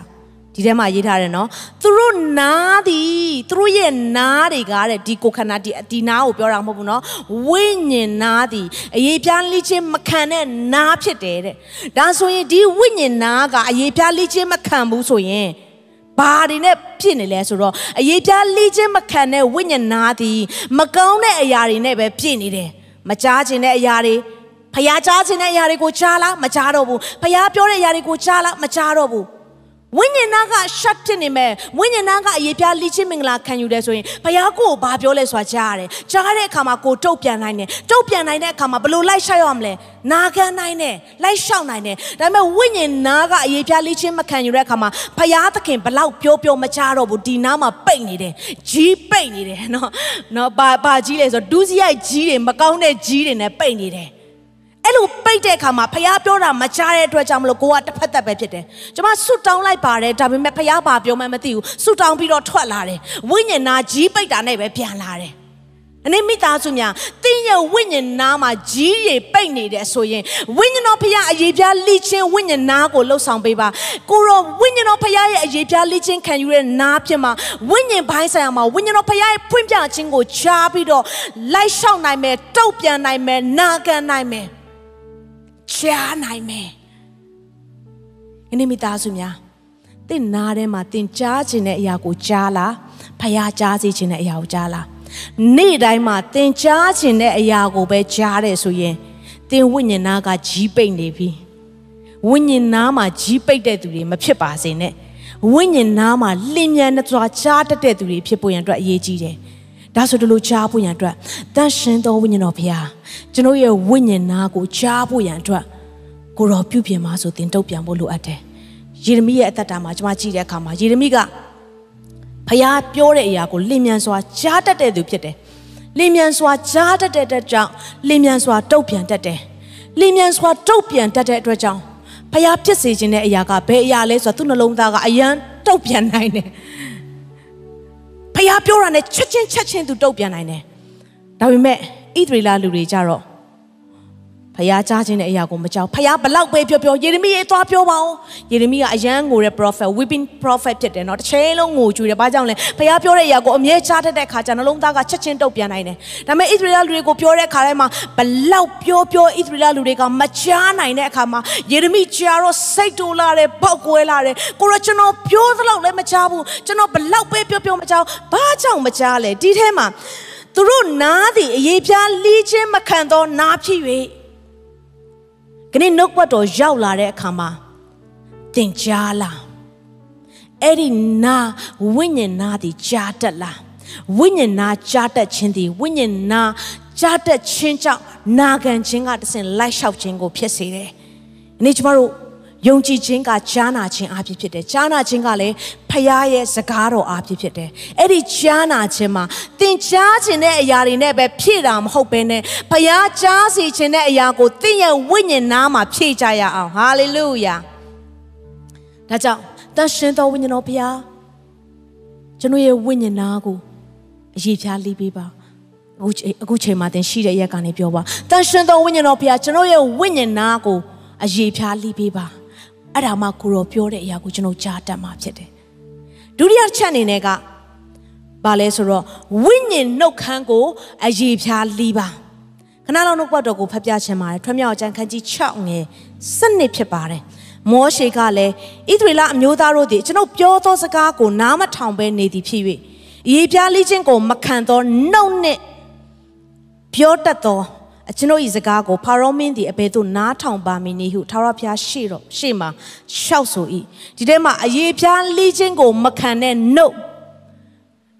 ဒီထဲမှာရေးထားတယ်နော်သူတို့နားသည်သူတို့ရဲ့နားတွေကတဲ့ဒီကိုခန္ဓာဒီဒီနားကိုပြောတာမဟုတ်ဘူးနော်ဝိညာဉ်နားသည်အရေးပြားလိခြင်းမခံတဲ့နားဖြစ်တယ်တဲ့ဒါဆိုရင်ဒီဝိညာဉ်နားကအရေးပြားလိခြင်းမခံဘူးဆိုရင်ဘာတွေနဲ့ဖြစ်နေလဲဆိုတော့အရေးပြားလိခြင်းမခံတဲ့ဝိညာဉ်နာသည်မကောင်းတဲ့အရာတွေနဲ့ပဲဖြစ်နေတယ်မကြားခြင်းတဲ့အရာတွေဖျားကြားခြင်းတဲ့အရာတွေကိုကြားလားမကြားတော့ဘူးဖျားပြောတဲ့အရာတွေကိုကြားလားမကြားတော့ဘူး ဝိညာဉ်နာက shut ဖြစ်နေမဲ့ဝိညာဉ်နာကအရေးပြားလိချင်းမင်္ဂလာခံယူတယ်ဆိုရင်ဘုရားကိုဘာပြောလဲဆိုတာကြားရတယ်ကြားတဲ့အခါမှာကိုတုတ်ပြန်နိုင်တယ်တုတ်ပြန်နိုင်တဲ့အခါမှာဘယ်လိုလိုက်ရှောက်ရမလဲနာခံနိုင်တယ်လိုက်ရှောက်နိုင်တယ်ဒါပေမဲ့ဝိညာဉ်နာကအရေးပြားလိချင်းမခံယူတဲ့အခါမှာဘုရားသခင်ဘလောက်ပြောပြောမကြားတော့ဘူးဒီနားမှာပိတ်နေတယ်ကြီးပိတ်နေတယ်နော်နော်ဘာဘာကြီးလဲဆိုဒူးစရိုက်ကြီးတွေမကောင်းတဲ့ကြီးတွေနဲ့ပိတ်နေတယ် အဲ့လိုပိတ်တဲ့အခါမှာဖះပြောတာမကြားတဲ့အတွက်ကြောင့်မလို့ကိုကတစ်ဖက်သက်ပဲဖြစ်တယ်။ကျွန်မဆွတ်တောင်းလိုက်ပါတယ်ဒါပေမဲ့ဖះဘာပြောမှမသိဘူးဆွတ်တောင်းပြီးတော့ထွက်လာတယ်။ဝိညာဉ်နာကြီးပိတ်တာနဲ့ပဲပြန်လာတယ်။အနေမိသားစုများတင်းရဲ့ဝိညာဉ်နာမှာကြီးတွေပိတ်နေတယ်ဆိုရင်ဝိညာဉ်တော်ဖះအရေးပြားလိချင်းဝိညာဉ်နာကိုလှုပ်ဆောင်ပေးပါကိုရောဝိညာဉ်တော်ဖះရဲ့အရေးပြားလိချင်းခံယူတဲ့နာဖြစ်မှာဝိညာဉ်ဘိုင်းဆိုင်ရာမှာဝိညာဉ်တော်ဖះရဲ့ဖွင့်ပြခြင်းကိုချားပြီးတော့လိုက်လျှောက်နိုင်မယ်တုတ်ပြန်နိုင်မယ်နာခံနိုင်မယ် ကြားနိုင်မယ်။ဒီနေ့မိသားစုများတင့်နားထဲမှာတင်ကြားခြင်းတဲ့အရာကိုကြားလားဖယားကြားစေခြင်းတဲ့အရာကိုကြားလားနေ့တိုင်းမှာတင်ကြားခြင်းတဲ့အရာကိုပဲကြားတယ်ဆိုရင်တင်ဝိညာဉ်နာကကြီးပိတ်နေပြီဝိညာဉ်နာမှာကြီးပိတ်တဲ့သူတွေမဖြစ်ပါစေနဲ့ဝိညာဉ်နာမှာလင်းမြန်စွာကြားတတ်တဲ့သူတွေဖြစ်ဖို့ရန်အတွက်အရေးကြီးတယ် ဒါဆိုဒီလိုကြားဖို့ရန်အတွက်တန်ရှင်သောဝိညာဉ်တော်ဘုရားကျွန်တော်ရဲ့ဝိညာဉ်နာကိုကြားဖို့ရန်အတွက်ကိုတော်ပြုပြင်ပါဆိုတင်တုတ်ပြန်ဖို့လိုအပ်တယ်ယေရမိရဲ့အသက်တာမှာကျွန်မကြည့်တဲ့အခါမှာယေရမိကဖျားပြောတဲ့အရာကိုလင်မြန်စွာကြားတတ်တဲ့သူဖြစ်တယ်လင်မြန်စွာကြားတတ်တဲ့အတွက်ကြောင့်လင်မြန်စွာတုတ်ပြန်တတ်တယ်လင်မြန်စွာတုတ်ပြန်တတ်တဲ့အတွက်ကြောင့်ဖျားဖြစ်စေခြင်းတဲ့အရာကဘယ်အရာလဲဆိုတော့သူ့နှလုံးသားကအယံတုတ်ပြန်နိုင်တယ် ဖျားပြောတာနဲ့ချက်ချင်းချက်ချင်းသူတုတ်ပြန်နိုင်တယ်ဒါပေမဲ့ဣသရေလလူတွေကြတော့ ဖျားကြားခြင်းတဲ့အရာကိုမကြောက်ဖျားဘလောက်ပဲပြောပြောယေရမိရေးသွားပြောပါအောင်ယေရမိကအရန်ငိုတဲ့ prophet weeping prophet ဖြစ်တယ်နော်တစ်ချိန်လုံးငိုကြွတယ်ဘာကြောင့်လဲဖျားပြောတဲ့အရာကိုအမြဲကြားတတ်တဲ့ခါကျနှလုံးသားကချက်ချင်းတုတ်ပြန်နိုင်တယ်ဒါပေမဲ့ဣသရေလလူတွေကိုပြောတဲ့ခါတိုင်းမှာဘလောက်ပြောပြောဣသရေလလူတွေကမကြားနိုင်တဲ့အခါမှာယေရမိကြားတော့စိတ်တူလာတယ်ပေါက်ကွဲလာတယ်ကိုရကျွန်တော်ပြောသလောက်လည်းမကြားဘူးကျွန်တော်ဘလောက်ပဲပြောပြောမကြားဘာကြောင့်မကြားလဲဒီထဲမှာသူတို့နားသည်အေးပြားလီးချင်းမခံသောနားဖြစ်၍ ခဏနှုတ်ပတ်တော်ရောက်လာတဲ့အခါမှာသင်ကြားလားအဲ့ဒီနာဝိညာဉ်နာသည်ကြားတတ်လားဝိညာဉ်နာကြားတတ်ခြင်းသည်ဝိညာဉ်နာကြားတတ်ခြင်းကြောင့်နာခံခြင်းကတဆင့်လိုက်လျှောက်ခြင်းကိုဖြစ်စေတယ်။ဒီနေ့ကျမတို့ ယုံကြည်ခြင်းကကြားနာခြင်းအဖြစ်ဖြစ်တယ်ကြားနာခြင်းကလည်းဖခင်ရဲ့စကားတော်အဖြစ်ဖြစ်တယ်အဲ့ဒီကြားနာခြင်းမှာသင်ကြားခြင်းတဲ့အရာတွေနဲ့ပဲဖြည့်တာမဟုတ်ဘဲနဲ့ဖခင်ကြားစီခြင်းတဲ့အရာကိုသင်ရဲ့ဝိညာဉ်နာမှာဖြည့်ကြရအောင်ဟာလေလုယာဒါကြောင့်တန်ရှင်တော်ဝိညာဉ်တော်ဖခင်ကျွန်တော်ရဲ့ဝိညာဉ်နာကိုအရေးဖြားလိပေးပါအခုအခုချိန်မှာသင်ရှိတဲ့ရက်ကနေပြောပါတန်ရှင်တော်ဝိညာဉ်တော်ဖခင်ကျွန်တော်ရဲ့ဝိညာဉ်နာကိုအရေးဖြားလိပေးပါ အဲ့ဒါမှကိုရောပြောတဲ့အရာကိုကျွန်တော်ကြားတတ်မှာဖြစ်တယ်ဒုတိယချက်အနေနဲ့ကဘာလဲဆိုတော့ဝိညာဉ်နှုတ်ခမ်းကိုအရေးဖြားလီးပါခဏလောက်နှုတ်ပတ်တော်ကိုဖတ်ပြချင်ပါတယ်ထွမြောက်အကျမ်းခန်းကြီး6ငယ်7ဖြစ်ပါတယ်မောရှေကလည်းဣသရေလအမျိုးသားတို့သည်ကျွန်ုပ်ပြောသောစကားကိုနားမထောင်ဘဲနေသည်ဖြစ်၍ရေပြားလိခြင်းကိုမခံသောနှုတ်နှင့်ပြောတတ်သော အကျွန်ုပ်၏စကားကိုဖာရောမင်းသည်အဘယ်သို့နားထောင်ပါမည်နည်းဟုထာဝရဘုရားရှေ့တော့ရှေ့မှာရှောက်ဆို၏ဒီထဲမှာအယေပြားလိခြင်းကိုမခံတဲ့နှုတ်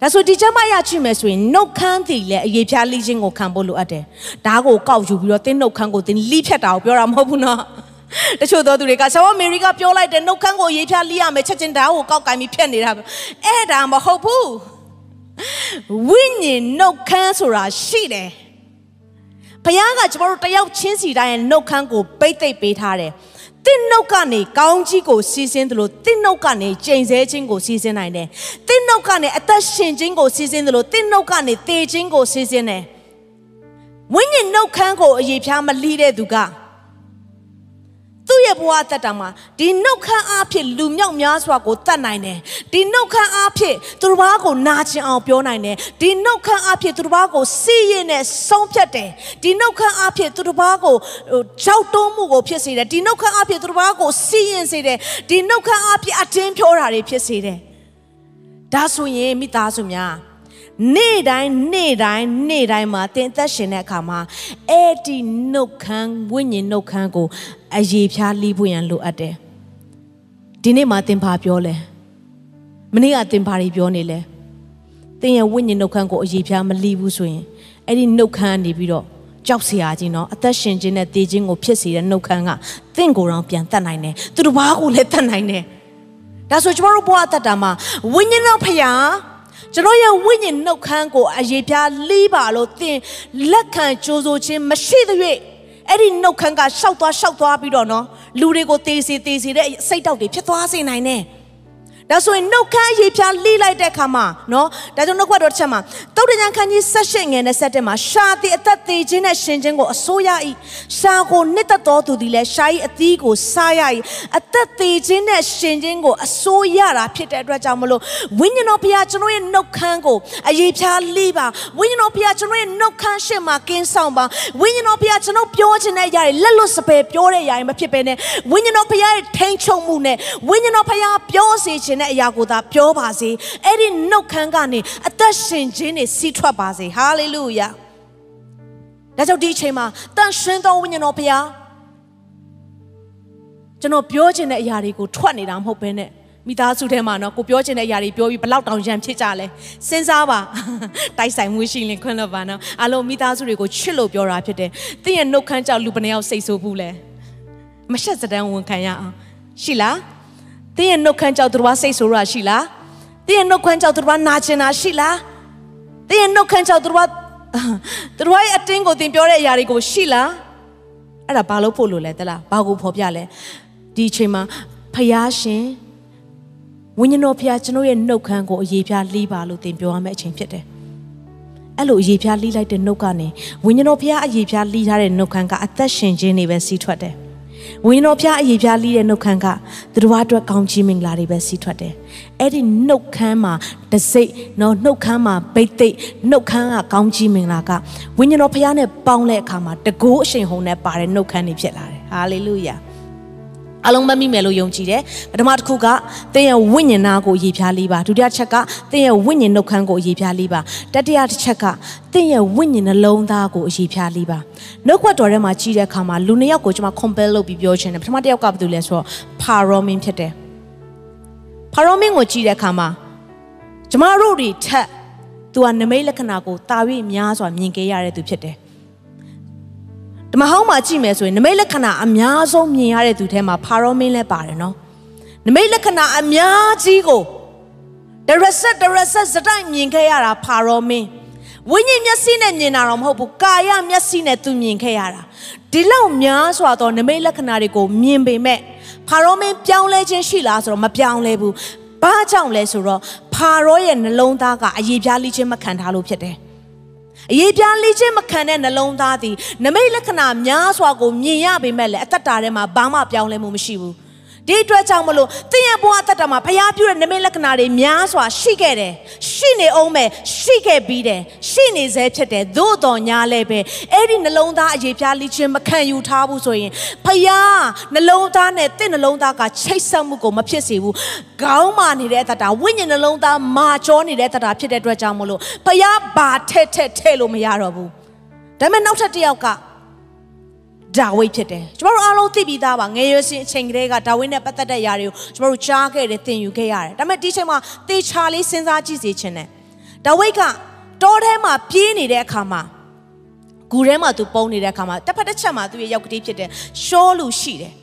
ဒါဆိုဒီကျမရချိမယ်ဆိုရင်နှုတ်ခမ်းသည်လည်းအယေပြားလိခြင်းကိုခံဖို့လိုအပ်တယ်ဒါကိုကောက်ယူပြီးတော့တင်းနှုတ်ခမ်းကိုတင်းလိဖြတ်တာကိုပြောတာမဟုတ်ဘူးနော်တချို့သောသူတွေကဆရာမမေရီကပြောလိုက်တယ်နှုတ်ခမ်းကိုရေးဖြားလိရမယ်ချက်ချင်းဓာတ်ကိုကောက်ကင်ပြီးဖြတ်နေတာပဲအဲ့ဒါမဟုတ်ဘူးဝိညာဉ်နှုတ်ခမ်းဆိုတာရှိတယ် ဘုရားကကျမတို့တယောက်ချင်းစီတိုင်းရဲ့နှုတ်ခမ်းကိုပိတ်သိပ်ပေးထားတယ်။တင်းနှုတ်ကနေကောင်းကြီးကိုစီးဆင်းသလိုတင်းနှုတ်ကနေကျိန်ဆဲခြင်းကိုစီးဆင်းနိုင်တယ်။တင်းနှုတ်ကနေအသက်ရှင်ခြင်းကိုစီးဆင်းသလိုတင်းနှုတ်ကနေသေခြင်းကိုစီးဆင်းတယ်။ဝိညာဉ်နှုတ်ခမ်းကိုအရေးဖြားမလီးတဲ့သူက သူ့ရဲ့ဘဝတက်တာမှာဒီနှုတ်ခမ်းအားဖြင့်လူမြောက်များစွာကိုတတ်နိုင်တယ်ဒီနှုတ်ခမ်းအားဖြင့်သူတစ်ပါးကိုနာကျင်အောင်ပြောနိုင်တယ်ဒီနှုတ်ခမ်းအားဖြင့်သူတစ်ပါးကိုစီးရင်နဲ့ဆုံးဖြတ်တယ်ဒီနှုတ်ခမ်းအားဖြင့်သူတစ်ပါးကိုကြောက်တုံးမှုကိုဖြစ်စေတယ်ဒီနှုတ်ခမ်းအားဖြင့်သူတစ်ပါးကိုစီးရင်စေတယ်ဒီနှုတ်ခမ်းအားဖြင့်အတင်းပြောတာတွေဖြစ်စေတယ်ဒါဆိုရင်မိသားစုများနေ့တိုင်းနေ့တိုင်းနေ့တိုင်းမှာတင်သက်ရှင်တဲ့အခါမှာအဲ့ဒီနှုတ်ခမ်းဝိညာဉ်နှုတ်ခမ်းကို အရေးဖြားလီးဖို့ရန်လိုအပ်တယ်ဒီနေ့မှာတင်ပါပြောလဲမနေ့ကတင်ပါတွေပြောနေလဲတင်ရဲ့ဝိညာဉ်နှုတ်ခမ်းကိုအရေးဖြားမလီးဘူးဆိုရင်အဲ့ဒီနှုတ်ခမ်းနေပြီးတော့ကြောက်စရာကြီးနော်အသက်ရှင်ခြင်းနဲ့တည်ခြင်းကိုဖြစ်စေတဲ့နှုတ်ခမ်းကတင့်ကိုယ်တော်ပြန်တတ်နိုင်တယ်သူတို့ဘာကိုလည်းတတ်နိုင်တယ်ဒါဆိုကျမတို့ဘဝအသက်တာမှာဝိညာဉ်တော်ဖျားကျွန်တော်ရဲ့ဝိညာဉ်နှုတ်ခမ်းကိုအရေးပြားလီးပါလို့သင်လက်ခံကြိုးဆိုခြင်းမရှိသရွေ့ အဲ့ဒီနှုတ်ခမ်းကရှောက်သွားရှောက်သွားပြီးတော့နော်လူတွေကိုတေးစီတေးစီတဲ့စိတ်တောက်တွေဖြစ်သွားစေနိုင်တယ် ဒါဆိုရင်နှုတ်ခမ်းရေးဖြားလိလိုက်တဲ့အခါမှာနော်ဒါကြောင့်နှုတ်ခွက်တော်တစ်ချက်မှာတုတ်တကြံခန်းကြီးဆက်ရှင်းငယ်နဲ့ဆက်တဲ့မှာရှာတိအသက်သေးခြင်းနဲ့ရှင်ခြင်းကိုအစိုးရ၏ရှာကိုနှစ်သက်တော်သူသည်လည်းရှာ၏အသီးကိုစားရ၏အသက်သေးခြင်းနဲ့ရှင်ခြင်းကိုအစိုးရတာဖြစ်တဲ့အတွက်ကြောင့်မလို့ဝိညာဉ်တော်ဘုရားကျွန်တော်ရဲ့နှုတ်ခမ်းကိုအရေးဖြားလိပါဝိညာဉ်တော်ဘုရားကျွန်တော်ရဲ့နှုတ်ခမ်းရှေ့မှာကင်းဆောင်ပါဝိညာဉ်တော်ဘုရားကျွန်တော်ပြောခြင်းနဲ့ຢာတွေလက်လွတ်စပယ်ပြောတဲ့ຢာတွေမဖြစ်ဘဲနဲ့ဝိညာဉ်တော်ဘုရားရဲ့ထိန်ချုံမှုနဲ့ဝိညာဉ်တော်ဘုရားပြောစေခြင်းတဲ့အရာကိုသာပြောပါစေအဲ့ဒီနှုတ်ခမ်းကနေအသက်ရှင်ခြင်းတွေစီးထွက်ပါစေဟာလေလုယာဒါကြောင့်ဒီအချိန်မှာတန်ရှင်သောဝိညာဉ်တော်ဘုရားကျွန်တော်ပြောခြင်းတဲ့အရာတွေကိုထွက်နေတာမဟုတ်ဘဲနဲ့မိသားစုထဲမှာနော်ကိုပြောချင်တဲ့အရာတွေပြောပြီးဘလောက်တောင်ရံဖြစ်ကြလဲစဉ်းစားပါတိုက်ဆိုင်မှုရှိရင်ခွင့်လို့ပါနော်အလုံးမိသားစုတွေကိုချစ်လို့ပြောတာဖြစ်တယ်။တင်းရဲ့နှုတ်ခမ်းကြောက်လူဘယ်နှယောက်စိတ်ဆိုးဘူးလဲမရှက်စတန်းဝန်ခံရအောင်ရှိလား။ တင်းရဲ့နှုတ်ခမ်းကြောက်သူတို့ကစိတ်ဆိုးရရှိလား။တင်းရဲ့နှုတ်ခမ်းကြောက်သူတို့ကနာကျင်တာရှိလား။တင်းရဲ့နှုတ်ခမ်းကြောက်သူတို့ကသူတို့ရဲ့အတင်းကိုတင်ပြောတဲ့အရာတွေကိုရှိလား။အဲ့ဒါဘာလို့ဖို့လို့လဲတလား။ဘာကိုဖော်ပြလဲ။ဒီအချိန်မှာဖယားရှင်ဝိညာဉ်တော်ဖျားကျွန်တော်ရဲ့နှုတ်ခမ်းကိုအရေးပြားလှီးပါလို့သင်ပြောရမယ့်အချိန်ဖြစ်တယ်။အဲ့လိုအရေးပြားလှီးလိုက်တဲ့နှုတ်ကနေဝိညာဉ်တော်ဖျားအရေးပြားလှီးထားတဲ့နှုတ်ခမ်းကအသက်ရှင်ခြင်းတွေပဲစီးထွက်တယ်။ ဝိညာဉ်တော်ဖျားအရေးပြားလှီးတဲ့နှုတ်ခမ်းကသူတို့အတွက်ကောင်းချီးမင်္ဂလာတွေပဲစီးထွက်တယ်။အဲ့ဒီနှုတ်ခမ်းမှာတစိ့နော်နှုတ်ခမ်းမှာဗိတ်သိက်နှုတ်ခမ်းကကောင်းချီးမင်္ဂလာကဝိညာဉ်တော်ဖျားနဲ့ပေါင်းတဲ့အခါမှာတကိုးအရှင်ဟုန်နဲ့ပါတဲ့နှုတ်ခမ်းတွေဖြစ်လာတယ်။ဟာလေလုယာ။ အလုံးမမိမယ်လို့ယုံကြည်တယ်ပထမတစ်ခုကသင်ရဲ့ဝိညာဉ်နာကိုရည်ဖြားလေးပါဒုတိယချက်ကသင်ရဲ့ဝိညာဉ်နှုတ်ခမ်းကိုရည်ဖြားလေးပါတတိယတစ်ချက်ကသင်ရဲ့ဝိညာဉ်နှလုံးသားကိုရည်ဖြားလေးပါနှုတ်ခွက်တော်ထဲမှာကြီးတဲ့အခါမှာလူနှစ်ယောက်ကိုကျွန်မ compare လုပ်ပြီးပြောချင်တယ်ပထမတစ်ယောက်ကဘာလို့လဲဆိုတော့ paromin ဖြစ်တယ် paromin ကိုကြီးတဲ့အခါမှာကျမတို့တွေထက်သူကနမိတ်လက္ခဏာကိုတာ၍များစွာမြင်ခဲ့ရတဲ့သူဖြစ်တယ် ဓမ္မဟောင်းမှာကြည့်မယ်ဆိုရင်နမိတ်လက္ခဏာအများဆုံးမြင်ရတဲ့သူထဲမှာဖာရောမင်းလည်းပါတယ်နော်နမိတ်လက္ခဏာအများကြီးကိုဒရဆက်ဒရဆက်စတိုက်မြင်ခဲ့ရတာဖာရောမင်းဝိညာဉ်မျက်စိနဲ့မြင်တာတော့မဟုတ်ဘူးကာယမျက်စိနဲ့သူမြင်ခဲ့ရတာဒီလောက်များစွာသောနမိတ်လက္ခဏာတွေကိုမြင်ပေမဲ့ဖာရောမင်းပြောင်းလဲခြင်းရှိလားဆိုတော့မပြောင်းလဲဘူးဘာကြောင့်လဲဆိုတော့ဖာရောရဲ့နှလုံးသားကအရေးပြားလိခြင်းမခံထားလို့ဖြစ်တယ် အရေးပြားလေးချင်းမခံတဲ့နှလုံးသားသည်နမိတ်လက္ခဏာများစွာကိုမြင်ရပေမဲ့လည်းအသက်တာထဲမှာဘာမှပြောင်းလဲမှုမရှိဘူး ဒီအတွက်ကြောင့်မလို့တင်းရဲ့ဘဝအသက်တာမှာဖျားပြတဲ့နမိတ်လက္ခဏာတွေများစွာရှိခဲ့တယ်ရှိနေအောင်မဲ့ရှိခဲ့ပြီးတယ်ရှိနေစေဖြစ်တယ်သို့တော်ညာလည်းပဲအဲ့ဒီနှလုံးသားအရေးပြားလိချင်းမခံယူထားဘူးဆိုရင်ဖျားနှလုံးသားနဲ့တင့်နှလုံးသားကချိတ်ဆက်မှုကိုမဖြစ်စေဘူးခေါင်းမာနေတဲ့အသက်တာဝိညာဉ်နှလုံးသားမာကျောနေတဲ့အသက်တာဖြစ်တဲ့အတွက်ကြောင့်မလို့ဖျားဘာထက်ထက်ထဲ့လို့မရတော့ဘူးဒါပေမဲ့နောက်ထပ်တစ်ယောက်က ဒါဝိဒ်ဖြစ်တယ်ကျမတို့အားလုံးသိပြီးသားပါငယ်ရွယ်စဉ်အချိန်ကလေးကဒါဝိဒ်နဲ့ပတ်သက်တဲ့ຢာတွေကိုကျမတို့ကြားခဲ့တယ်သင်ယူခဲ့ရတယ်ဒါပေမဲ့ဒီချိန်မှာသေချာလေးစဉ်းစားကြည့်စေချင်တယ်ဒါဝိဒ်ကတောထဲမှာပြေးနေတဲ့အခါမှာဂူထဲမှာသူပုံနေတဲ့အခါမှာတစ်ဖက်တစ်ချက်မှာသူရဲ့ရောက်ကတိဖြစ်တယ်ရှောလူရှိတယ်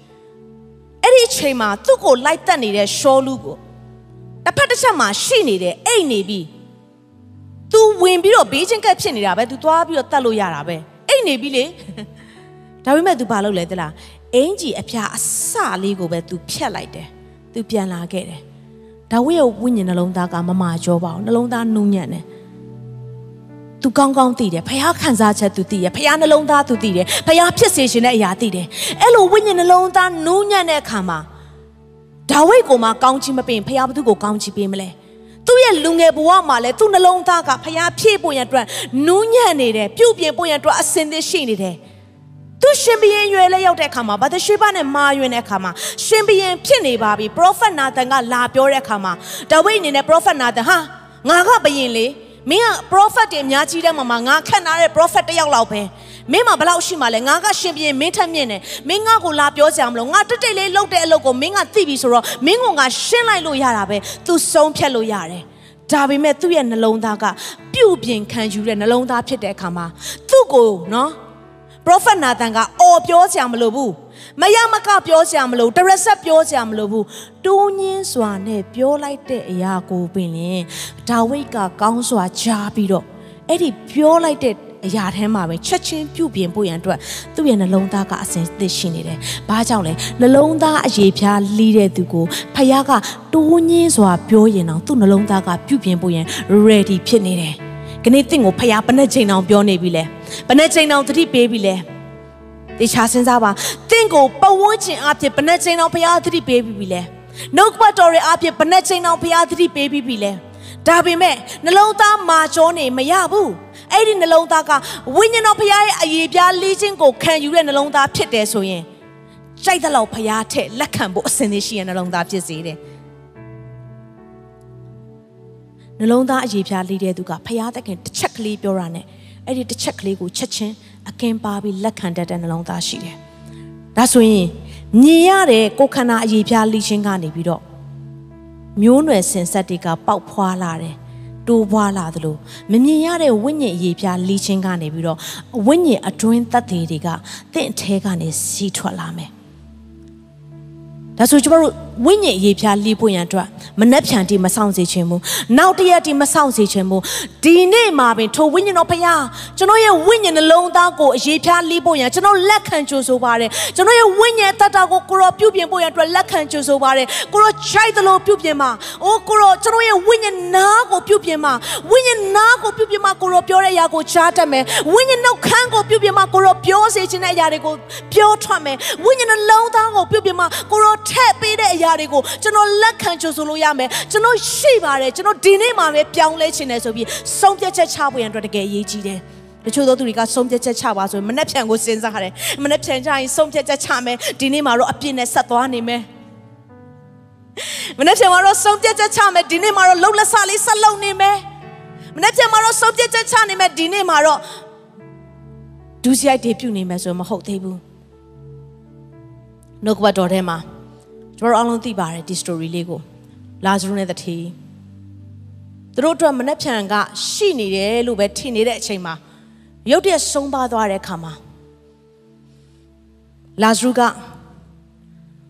အဲ့ဒီအချိန်မှာသူ့ကိုလိုက်တက်နေတဲ့ရှောလူကိုတစ်ဖက်တစ်ချက်မှာရှိနေတယ်အိတ်နေပြီ तू ဝင်ပြီးတော့ဘေးချင်းကက်ဖြစ်နေတာပဲ तू သွားပြီးတော့တတ်လို့ရတာပဲအိတ်နေပြီလေ ဒါပေမဲ့ तू ဘာလုပ်လဲတလားအင်ကြီးအဖျားအစလေးကိုပဲ तू ဖြတ်လိုက်တယ် तू ပြန်လာခဲ့တယ်ဒါဝိရဲ့ဝိညာဉ်နှလုံးသားကမမာကြောပါဘူးနှလုံးသားနူးညံ့တယ်သူကောင်းကောင်းသိတယ်ဖခင်ခံစားချက်သူသိတယ်ဖခင်နှလုံးသားသူသိတယ်ဖခင်ဖြစ်စေခြင်းတဲ့အရာသိတယ်အဲ့လိုဝိညာဉ်နှလုံးသားနူးညံ့တဲ့အခါမှာဒါဝိတ်ကိုမှကောင်းချီးမပေးရင်ဖခင်ဘသူကိုကောင်းချီးပေးမလဲသူ့ရဲ့လူငယ်ဘဝမှာလည်းသူ့နှလုံးသားကဖခင်ဖြည့်ဖို့ရန်အတွက်နူးညံ့နေတယ်ပြုတ်ပြင်ဖို့ရန်အတွက်အစင်သစ်ရှိနေတယ် သူရှင်ဘရင်ရွယ်လဲရောက်တဲ့အခါမှာဘာသရှိဘနဲ့မာယွင်တဲ့အခါမှာရှင်ဘရင်ဖြစ်နေပါပြီပရောဖက်နာသန်ကလာပြောတဲ့အခါမှာဒါဝိတ်အနေနဲ့ပရောဖက်နာသန်ဟာငါကဘရင်လေမင်းက prophet တွေအများကြီးတဲ့မှာမှာငါခန့်ထားတဲ့ prophet တစ်ယောက်လောက်ပဲမင်းမဘလောက်ရှိမှလဲငါကရှင်ပြင်းမင်းထက်မြင့်တယ်မင်းငါကိုလာပြောကြမလို့ငါတက်တိတ်လေးလှုပ်တဲ့အလုပ်ကိုမင်းကသိပြီဆိုတော့မင်းကငါရှင်းလိုက်လို့ရတာပဲ तू ဆုံးဖြတ်လို့ရတယ်ဒါပေမဲ့သူ့ရဲ့နှလုံးသားကပြုတ်ပြင်ခံယူတဲ့နှလုံးသားဖြစ်တဲ့အခါမှာသူ့ကိုနော် prophet နာသန်ကအော်ပြောကြမလို့ဘူးမယမကပြောကြမလို့တရဆက်ပြောကြမလို့ဘူးတူးညင်းစွာနဲ့ပြောလိုက်တဲ့အရာကိုပင်လင်ဒါဝိတ်ကကောင်းစွာကြားပြီးတော့အဲ့ဒီပြောလိုက်တဲ့အရာထဲမှာပဲချက်ချင်းပြုတ်ပြင်ဖို့ရန်အတွက်သူ့ရဲ့နှလုံးသားကအစဉ်သစ်ရှိနေတယ်။ဘာကြောင့်လဲနှလုံးသားအရေးဖြားလီးတဲ့သူကိုဖခင်ကတိုးညင်းစွာပြောရင်တော့သူ့နှလုံးသားကပြုတ်ပြင်ဖို့ရန် ready ဖြစ်နေတယ်။ ခနေ့တင့်ကိုဖခင်ဘယ်နှချိန်တောင်ပြောနေပြီလဲ။ဘယ်နှချိန်တောင်သတိပေးပြီလဲ။တေချာစဉ်းစားပါတင့်ကိုပဝန်းကျင်အဖြစ်ဘယ်နှချိန်တောင်ဖခင်သတိပေးပြီလဲ။နှုတ်ကပတ်တော်ရဲ့အဖြစ်ဘယ်နှချိန်တောင်ဖခင်သတိပေးပြီးပြီလဲ။ဒါပေမဲ့နှလုံးသားမာကျောနေမရဘူး။အဲ့ဒီနှလုံးသားကဝိညာဉ်တော်ဖခင်ရဲ့အရေးပြားလေးခြင်းကိုခံယူတဲ့နှလုံးသားဖြစ်တယ်ဆိုရင်ကြိုက်တဲ့လောက်ဖခင်ထက်လက်ခံဖို့အစဉ်သင့်ရှိတဲ့နှလုံးသားဖြစ်စေတယ် နှလုံးသားအရေးပြားလေးတဲ့သူကဖခင်တခင်တစ်ချက်ကလေးပြောတာနဲ့အဲ့ဒီတစ်ချက်ကလေးကိုချက်ချင်းအကင်ပါပြီးလက်ခံတတ်တဲ့နှလုံးသားရှိတယ်ဒါဆိုရင်မြင်ရတဲ့ကိုခန္ဓာအရေးပြားလိချင်းကနေပြီးတော့မျိုးနွယ်စင်ဆက်တွေကပေါက်ဖွာလာတယ်တိုးပွားလာသလိုမမြင်ရတဲ့ဝိညာဉ်အရေးပြားလီချင်းကနေပြီးတော့ဝိညာဉ်အတွင်းသက်သေတွေကတင့်အထဲကနေစီးထွက်လာမယ်ဒါဆိုကျမတို့ဝိညာဉ်ရေးဖြားလီးပွင့်ရန်အတွက်မနှက်ဖြန်တီမဆောင်စေခြင်းဘူးနောက်တရက်တီမဆောင်စေခြင်းဘူးဒီနေ့မှာပင်ထိုဝိညာဉ်တော်ဖခင်ကျွန်တော်ရဲ့ဝိညာဉ်နှလုံးသားကိုအရေးဖြားလီးပွင့်ရန်ကျွန်တော်လက်ခံကြိုးဆိုပါတယ်ကျွန်တော်ရဲ့ဝိညာဉ်တတ်တာကိုကိုရောပြုပြင်ပွင့်ရန်အတွက်လက်ခံကြိုးဆိုပါတယ်ကိုရောခြိုက်သလိုပြုပြင်ပါအိုးကိုရောကျွန်တော်ရဲ့ဝိညာဉ်နာကိုပြုပြင်ပါဝိညာဉ်နာကိုပြုပြင်ပါကိုရောပြောတဲ့အရာကိုကြားတတ်မယ်ဝိညာဉ်နှုတ်ခမ်းကိုပြုပြင်ပါကိုရောပြောစေခြင်းတဲ့အရာတွေကိုပြောထွက်မယ်ဝိညာဉ်နှလုံးသားကိုပြုပြင်ပါကိုရောထက်ပေးတဲ့အရာတွေကိုကျွန်တော်လက်ခံကြိုဆိုလို့ရမယ်ကျွန်တော်ရှိပါတယ်ကျွန်တော်ဒီနေ့မှပဲပြောင်းလဲခြင်းတယ်ဆိုပြီးဆုံးဖြတ်ချက်ချဖို့ရန်အတွက်တကယ်အရေးကြီးတယ်တချို့သောသူတွေကဆုံးဖြတ်ချက်ချပါဆိုရင်မနှက်ဖြန်ကိုစဉ်းစားတယ်မနှက်ဖြန်ချရင်ဆုံးဖြတ်ချက်ချမယ်ဒီနေ့မှတော့အပြစ်နဲ့ဆက်သွားနေမယ်မနှက်ဖြန်မှာတော့ဆုံးဖြတ်ချက်ချမယ်ဒီနေ့မှတော့လှုပ်လက်ဆလေးဆက်လုပ်နေမယ်မနှက်ဖြန်မှာတော့ဆုံးဖြတ်ချက်ချနေမယ်ဒီနေ့မှတော့ဒုစရိုက်တွေပြုနေမယ်ဆိုမဟုတ်သေးဘူးနှုတ်ကပတ်တော်ထဲမှာ ကျွန်တော်အားလုံးသိပါတယ်ဒီ story လေးကိုလာဇရုနဲ့တထေးသူတို့အတွက်မနှက်ဖြန်ကရှိနေတယ်လို့ပဲထင်နေတဲ့အချိန်မှာရုတ်တရက်ဆုံးပါသွားတဲ့အခါမှာလာဇရုက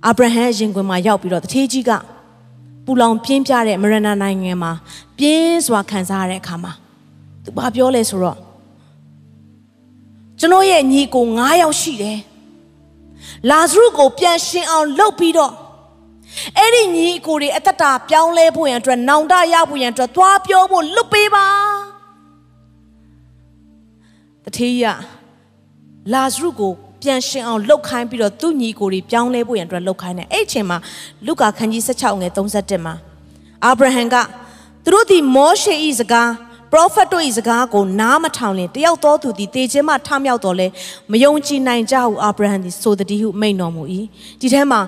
အာဗြဟံရင်ခွင်မှာရောက်ပြီးတော့တထေးကြီးကပူလောင်ပြင်းပြတဲ့မရဏနိုင်ငံမှာပြင်းစွာခံစားရတဲ့အခါမှာသူဘာပြောလဲဆိုတော့ကျွန်တော်ရဲ့ညီကို9ယောက်ရှိတယ်လာဇရုကိုပြန်ရှင်အောင်လုပ်ပြီးတော့ အဲ့ဒီညီအကိုတွေအသက်တာပြောင်းလဲဖို့ရန်အတွက်နောင်တရဖို့ရန်အတွက်သွားပြောဖို့လွတ်ပေးပါတထေးရလာဇရုကိုပြန်ရှင်အောင်လှုပ်ခိုင်းပြီးတော့သူ့ညီကိုတွေပြောင်းလဲဖို့ရန်အတွက်လှုပ်ခိုင်းတယ်အဲ့အချိန်မှာလုကာခန်းကြီး16ငယ်31မှာအာဗြဟံကသူတို့ဒီမောရှေ၏စကား ပရောဖက်တို့၏စကားကိုနားမထောင်လင်တယောက်သောသူသည်တေခြင်းမှထမြောက်တော်လဲမယုံကြည်နိုင်ကြဟုအာဗြဟံသည်ဆိုသည်ဟုမိန့်တော်မူ၏ဒီထဲမှာ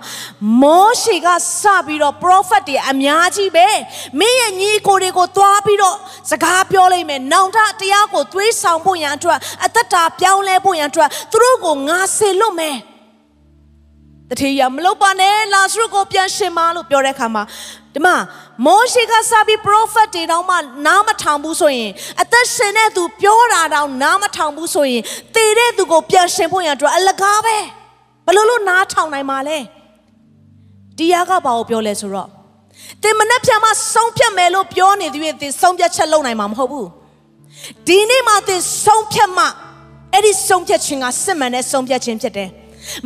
မောရှေကစပြီးတော့ပရောဖက်တွေအများကြီးပဲမင်းရဲ့ညီကိုတွေကိုသွားပြီးတော့စကားပြောလိုက်မယ်နောင်တတရားကိုသွေးဆောင်ဖို့ရန်အတွက်အသက်တာပြောင်းလဲဖို့ရန်အတွက်သူတို့ကိုငါဆေလွတ်မယ် တထေးရမလုပ်ပါနဲ့လာဇရုကိုပြန်ရှင်ပါလို့ပြောတဲ့အခါမှာဒီမှာမောရှေကစပြီး prophet တွေတောင်မှနားမထောင်ဘူးဆိုရင်အသက်ရှင်တဲ့သူပြောတာတောင်နားမထောင်ဘူးဆိုရင်တည်တဲ့သူကိုပြန်ရှင်ဖို့ရန်အတွက်အလကားပဲဘယ်လိုလို့နားထောင်နိုင်မှာလဲတရားကဘာကိုပြောလဲဆိုတော့သင်မနှက်ဖြန်မှဆုံးဖြတ်မယ်လို့ပြောနေသည်ဖြင့်သင်ဆုံးဖြတ်ချက်လုပ်နိုင်မှာမဟုတ်ဘူးဒီနေ့မှသင်ဆုံးဖြတ်မှအဲ့ဒီဆုံးဖြတ်ခြင်းကစစ်မှန်တဲ့ဆုံးဖြတ်ခြင်းဖြစ်တယ်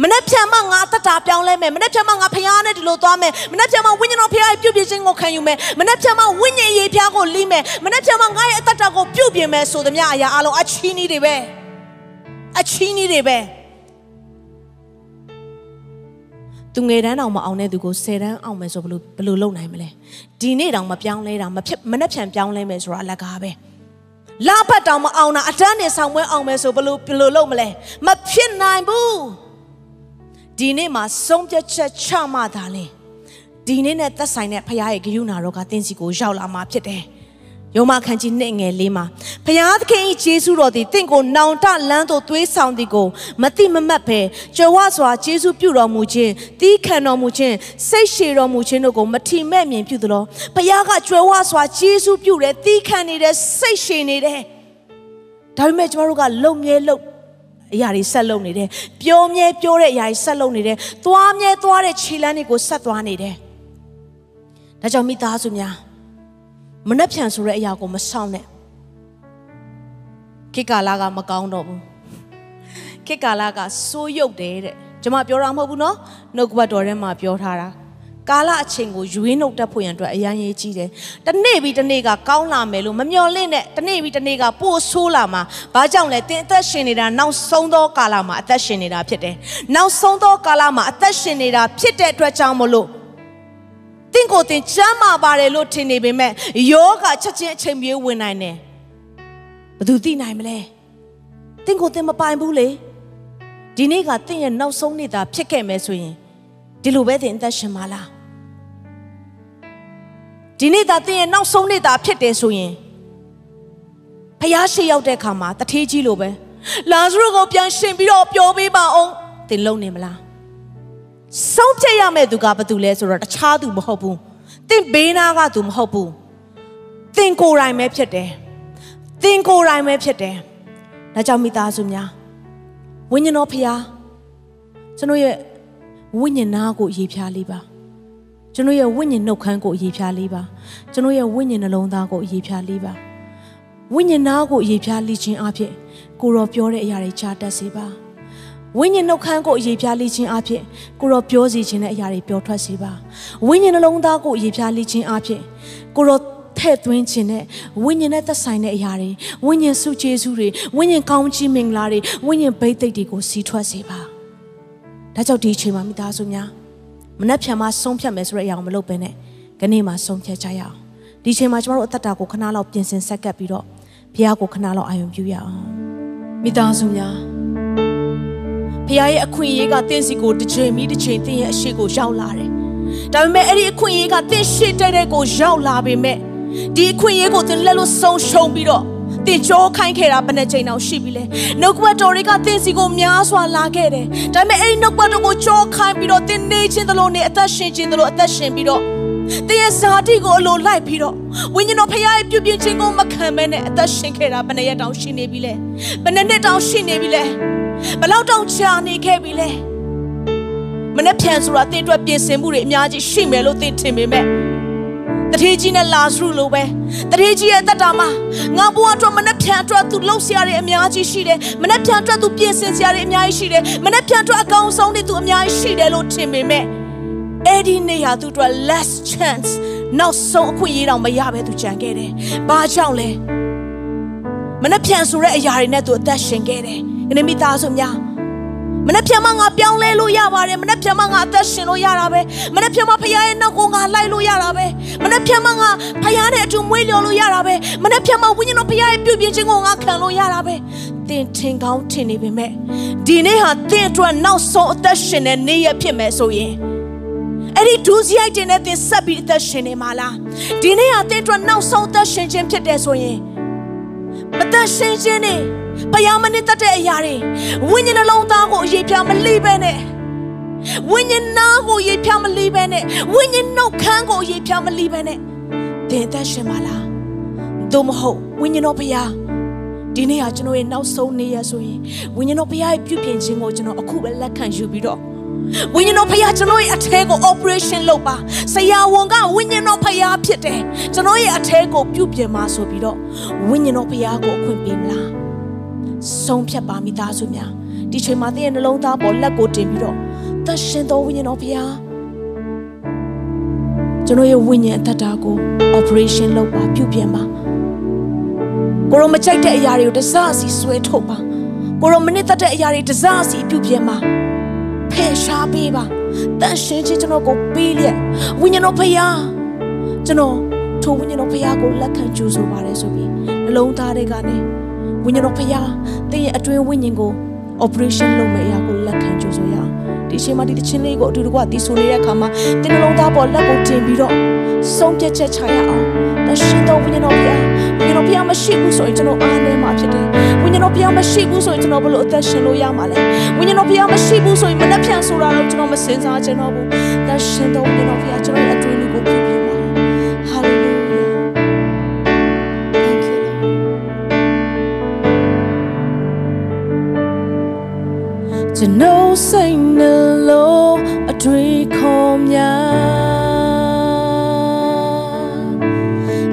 မနေ့ဖြန်မှငါတတာပြောင်းလဲမယ်မနေ့ဖြန်မှငါဖရားနဲ့ဒီလိုသွားမယ်မနေ့ဖြန်မှဝိညာဉ်တော်ဖရားရဲ့ပြုပြင်ခြင်းကိုခံယူမယ်မနေ့ဖြန်မှဝိညာဉ်ရေးဖရားကိုလိမယ်မနေ့ဖြန်မှငါရဲ့အတ္တကိုပြုပြင်မယ်ဆိုသမျှအရာအလုံးအချီးနှီးတွေပဲအချီးနှီးတွေပဲသူငယ်တန်းတောင်မအောင်တဲ့သူကို10တန်းအောင်မယ်ဆိုဘယ်လိုဘယ်လိုလုပ်နိုင်မလဲဒီနေ့တောင်မပြောင်းလဲတာမဖြစ်မနှက်ဖြန်ပြောင်းလဲမယ်ဆိုတာအလကားပဲလာဖတ်တောင်မအောင်တာအတန်းနေဆောင်ပွဲအောင်မယ်ဆိုဘယ်လိုဘယ်လိုလုပ်မလဲမဖြစ်နိုင်ဘူး ဒီနေ့မှာဆုံးဖြတ်ချက်ချမှသာလေဒီနေ့နဲ့သက်ဆိုင်တဲ့ဖခင်ရဲ့ဂရုဏာတော်ကတင်းစီကိုရောက်လာမှာဖြစ်တယ်ယောမခန်းကြီးနှစ်ငယ်လေးမှာဘုရားသခင်၏ဂျေစုတော်သည်တင့်ကိုနောင်တလန်းသို့သွေးဆောင်သည်ကိုမတိမမတ်ပဲကြွယ်ဝစွာဂျေစုပြုတော်မူခြင်းတီးခံတော်မူခြင်းစိတ်ရှည်တော်မူခြင်းတို့ကိုမထီမဲ့မြင်ပြုသလိုဘုရားကကြွယ်ဝစွာဂျေစုပြုတယ်တီးခံနေတယ်စိတ်ရှည်နေတယ်ဒါပေမဲ့ကျမတို့ကလုံမြဲလုံ အရာတွေဆက်လုပ်နေတယ်ပျော်မြဲပျော်တဲ့အရာတွေဆက်လုပ်နေတယ်သွားမြဲသွားတဲ့ခြေလမ်းတွေကိုဆက်သွားနေတယ်ဒါကြောင့်မိသားစုများမနှက်ဖြန်ဆိုတဲ့အရာကိုမဆောင်နဲ့ခေတ်ကာလကမကောင်းတော့ဘူးခေတ်ကာလကစိုးရုပ်တယ်တဲ့ကျွန်မပြောတာမဟုတ်ဘူးနော်နှုတ်ကပတ်တော်ထဲမှာပြောထားတာ ကာလအချိန်ကိုရွေးနှုတ်တက်ဖို့ရန်အတွက်အရန်ရေးကြီးတယ်။တနေ့ပြီးတနေ့ကကောင်းလာမယ်လို့မမျှော်လင့်နဲ့တနေ့ပြီးတနေ့ကပို့ဆိုးလာမှာဘာကြောင့်လဲတင်အသက်ရှင်နေတာနောက်ဆုံးသောကာလမှာအသက်ရှင်နေတာဖြစ်တယ်။နောက်ဆုံးသောကာလမှာအသက်ရှင်နေတာဖြစ်တဲ့အတွက်ကြောင့်မလို့တင့်ကိုတင်ချမ်းမာပါတယ်လို့ထင်နေပေမဲ့ယောဂချက်ချင်းအချိန်ပြေးဝင်နိုင်တယ်ဘယ်သူသိနိုင်မလဲတင့်ကိုတင်မပိုင်ဘူးလေဒီနေ့ကတင့်ရဲ့နောက်ဆုံးနေတာဖြစ်ခဲ့မယ်ဆိုရင်ဒီလိုပဲတင်အသက်ရှင်ပါလား ဒီနေ့သာတင်ရဲ့နောက်ဆုံးနေတာဖြစ်တယ်ဆိုရင်ဖျားရှိရောက်တဲ့အခါမှာတထေးကြီးလိုပဲလာဇရုကိုပြန်ရှင်ပြီးတော့ပျော်ပေးပါအောင်တင်လုံနေမလားဆုံးဖြတ်ရမယ့်သူကဘာသူလဲဆိုတော့တခြားသူမဟုတ်ဘူး။သင်ဘေးနာကသူမဟုတ်ဘူး။သင်ကိုယ်တိုင်ပဲဖြစ်တယ်။သင်ကိုယ်တိုင်ပဲဖြစ်တယ်။ဒါကြောင့်မိသားစုများဝိညာဉ်တော်ဖျားကျွန်တော်ရဲ့ဝိညာဉ်နာကိုရေးဖြားလေးပါ။ ကျွန်တော်ရဲ့ဝိညာဉ်နှုတ်ခမ်းကိုရေးဖြားလေးပါ။ကျွန်တော်ရဲ့ဝိညာဉ်နှလုံးသားကိုရေးဖြားလေးပါ။ဝိညာဉ်နာကိုရေးဖြားလိခြင်းအဖြစ်ကိုရောပြောတဲ့အရာတွေချတတ်စေပါ။ဝိညာဉ်နှုတ်ခမ်းကိုအရေးပြားလိခြင်းအဖြစ်ကိုရောပြောစီခြင်းတဲ့အရာတွေပြောထွက်စေပါဝိညာဉ်နှလုံးသားကိုအရေးပြားလိခြင်းအဖြစ်ကိုရောထဲ့သွင်းခြင်းနဲ့ဝိညာဉ်နဲ့သက်ဆိုင်တဲ့အရာတွေဝိညာဉ်စုကျေးဇူးတွေဝိညာဉ်ကောင်းချီးမင်္ဂလာတွေဝိညာဉ်ဘိသိက်တွေကိုစီးထွက်စေပါဒါကြောင့်ဒီအချိန်မှာမိသားစုများ မနှက်ဖြန်မှာဆုံးဖြတ်မယ်ဆိုတဲ့အရာကိုမလုပ်ဘဲနဲ့ခနေ့မှာဆုံးဖြတ်ကြရအောင်ဒီအချိန်မှာကျမတို့အသက်တာကိုခဏလောက်ပြင်ဆင်ဆက်ကပ်ပြီးတော့ဘုရားကိုခဏလောက်အာရုံပြုရအောင်မိသားစုများဖခင်ရဲ့အခွင့်အရေးကတင့်စီကိုတစ်ချိန်ပြီးတစ်ချိန်တင်းရဲ့အရှိကိုရောက်လာတယ်။ဒါပေမဲ့အဲ့ဒီအခွင့်အရေးကတင့်ရှိတဲ့တဲ့ကိုရောက်လာပေမဲ့ဒီအခွင့်အရေးကိုတင်လက်လို့ဆုံးရှုံးပြီးတော့ တင်ကြောခိုင်းခဲ့တာဘယ်နှချိန်တောင်ရှိပြီလဲ။နှုတ်ကပတ်တော်တွေကတင့်စီကိုများစွာလာခဲ့တယ်။ဒါပေမဲ့အဲ့ဒီနှုတ်ကပတ်တော်ကိုကြောခိုင်းပြီးတော့တင်နေခြင်းသလိုနဲ့အသက်ရှင်ခြင်းသလိုအသက်ရှင်ပြီးတော့တင်းရဲ့ဇာတိကိုအလိုလိုက်ပြီးတော့ဝိညာဉ်တော်ဖခင်ရဲ့ပြုပြင်ခြင်းကိုမခံမဲနဲ့အသက်ရှင်ခဲ့တာဘယ်နှရက်တောင်ရှိနေပြီလဲ။ဘယ်နှစ်နှစ်တောင်ရှိနေပြီလဲ။ဘလောက်တောင်ကြာနေခဲ့ပြီလဲမနေ့ပြန်ဆိုတာတင်းအတွက်ပြင်ဆင်မှုတွေအများကြီးရှိမယ်လို့တင်းထင်ပေမဲ့ တထေးကြီးနဲ့လာစရုလိုပဲတထေးကြီးရဲ့တက်တာမှာငါဘဝအတွက်မနေ့ပြန်အတွက်သူလှုပ်ရှားရတဲ့အများကြီးရှိတယ်မနေ့ပြန်အတွက်သူပြင်ဆင်စရာတွေအများကြီးရှိတယ်မနေ့ပြန်အတွက်အကောင်းဆုံးတွေသူအများကြီးရှိတယ်လို့ထင်ပေမဲ့အဲ့ဒီနေရာသူအတွက် last chance နောက်ဆုံးအခွင့်အရေးတောင်မရဘဲသူကြံခဲ့တယ်။ဘာကြောင့်လဲ။မနှက်ပြန်ဆိုတဲ့အရာတွေနဲ့သူအသက်ရှင်ခဲ့တယ်။ဒီနေ့မိသားစုများ မနေ့ပြန်မငါပြောင်းလဲလို့ရပါတယ်မနေ့ပြန်မငါအသက်ရှင်လို့ရတာပဲမနေ့ပြန်မဖခင်ရဲ့နောက်ကိုငါလိုက်လို့ရတာပဲမနေ့ပြန်မငါဖခင်နဲ့အတူမွေးလျော်လို့ရတာပဲမနေ့ပြန်မဝိညာဉ်တော်ဖခင်ရဲ့ပြုပြင်ခြင်းကိုငါခံလို့ရတာပဲသင်ထင်ကောင်းထင်နေပေမဲ့ဒီနေ့ဟာသင်အတွက်နောက်ဆုံးအသက်ရှင်တဲ့နေ့ရက်ဖြစ်မယ်ဆိုရင်အဲ့ဒီဒူးစရိုက်တင်တဲ့သင်ဆက်ပြီးအသက်ရှင်နေမှာလားဒီနေ့ဟာသင်အတွက်နောက်ဆုံးအသက်ရှင်ခြင်းဖြစ်တယ်ဆိုရင်မသက်ရှင်ခြင်းနဲ့ ဘုရားမနစ်သက်တဲ့အရာတွေဝိညာဉ်နှလုံးသားကိုအရေးပြမလိပဲနဲ့ဝိညာဉ်နာကိုရေးပြမလိပဲနဲ့ဝိညာဉ်နှုတ်ခမ်းကိုရေးပြမလိပဲနဲ့သင်သက်ရှင်ပါလားသို့မဟုတ်ဝိညာဉ်တော်ဘုရားဒီနေ့ဟာကျွန်တော်ရဲ့နောက်ဆုံးနေ့ရဆိုရင်ဝိညာဉ်တော်ဘုရားရဲ့ပြုပြင်ခြင်းကိုကျွန်တော်အခုပဲလက်ခံယူပြီးတော့ဝိညာဉ်တော်ဖခင်ကျွန်တော်ရဲ့အထဲကို operation လုပ်ပါဆရာဝန်ကဝိညာဉ်တော်ဖခင်ဖြစ်တယ်ကျွန်တော်ရဲ့အထဲကိုပြုပြင်ပါဆိုပြီးတော့ဝိညာဉ်တော်ဖခင်ကိုအခွင့်ပေးမလား ဆုံးဖြတ်ပါမိသားစုများဒီချိန်မှာသင်ရဲ့နှလုံးသားပေါ်လက်ကိုတင်ပြီးတော့သရှင်တော်ဝိညာဉ်တော်ဖခင်ကျွန်တော်ရဲ့ဝိညာဉ်အသက်တာကို operation လုပ်ပါပြုပြင်ပါကိုရောမချိုက်တဲ့အရာတွေကိုတစားစီဆွဲထုတ်ပါကိုရောမနစ်သက်တဲ့အရာတွေတစားစီပြုပြင်ပါဖယ်ရှားပေးပါတန်ရှင်းခြင်းကျွန်တော်ကိုပေးလျက်ဝိညာဉ်တော်ဖခင်ကျွန်တော်ထိုဝိညာဉ်တော်ဖခင်ကိုလက်ခံကြိုးဆိုပါတယ်ဆိုပြီးနှလုံးသားတွေကနေ ဝိညာဉ်တော်ဖခင်သင်ရဲ့အတွင်းဝိညာဉ်ကို operation လုပ်မယ့်အရာကိုလက်ခံကြိုးဆိုရအောင်ဒီအချိန်မှာဒီတခြင်းလေးကိုအတူတကွတီးဆိုနေတဲ့အခါမှာတင်နှလုံးသားပေါ်လက်ကိုတင်ပြီးတော့ဆုံးဖြတ်ချက်ချရအောင်တရှင်တော်ဝိညာဉ်တော်ဖခင်ဝိညာဉ်တော်ဖခင်မရှိဘူးဆိုရင်ကျွန်တော်အားနည်းမှာဖြစ်တယ်ဝိညာဉ်တော်ဖခင်မရှိဘူးဆိုရင်ကျွန်တော်ဘလို့အသက်ရှင်လို့ရမှာလဲဝိညာဉ်တော်ဖခင်မရှိဘူးဆိုရင်မနှက်ဖြန်ဆိုတာတော့ကျွန်တော်မစင်စားချင်တော့ဘူးတရှင်တော်ဝိညာဉ်တော်ဖခင်ကျွန်တော်ရဲ့အတွင်း ကျွန်တော်စိတ်နှလုံးအတွေ့ခေါ်များ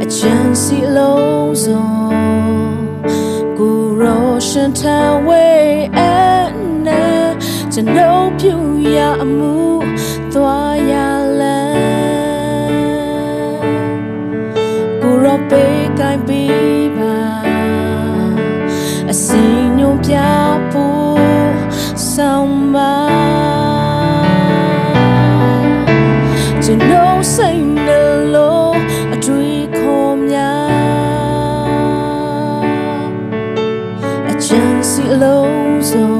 အချမ်းစီလုံးစုံကိုရောရှင်ထံဝေးအနာကျွန်တော်ပြုရအမှုသွားရလမ်းကိုရောပေးကိုင်းပေးပါအစင်းညွန်ပြဖို့ ဆောင်ပါကျွန်တော်စိတ်နှလုံးအတွေ့ခေါ်များအချမ်းစီလုံးစုံ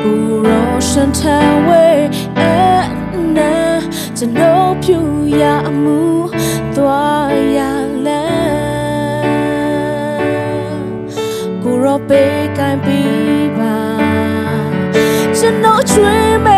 ကိုရောရှင်ထံဝေးအနာကျွန်တော်ပြုရအမှုသွားရလမ်းကိုရောပေးကိုင်းပေးပါ ကျွ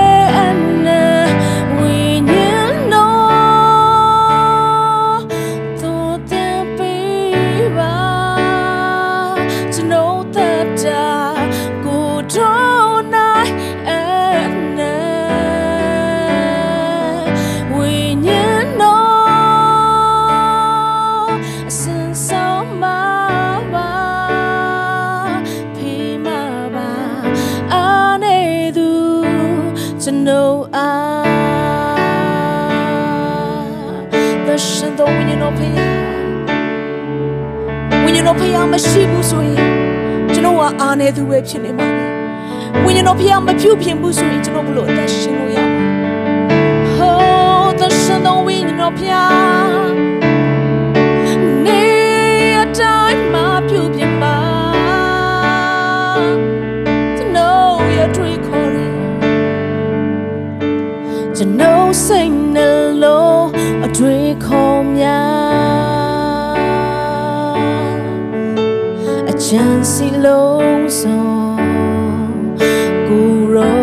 ဝိညာဉ်တော်ဖျားမရှိဘူးဆိုရင်ကျွန်တော်ကအားနေသူပဲဖြစ်နေမှာပဲဝိညာဉ်တော်ဖျားမပြုတ်ပြင်ဘူးဆိုရင်ကျွန်တော်ဘလို့အသက်ရှင်လို့ရမှာဟောသရှင်တော်ဝိညာ အချမ်းစီလုံးစုံကိုရော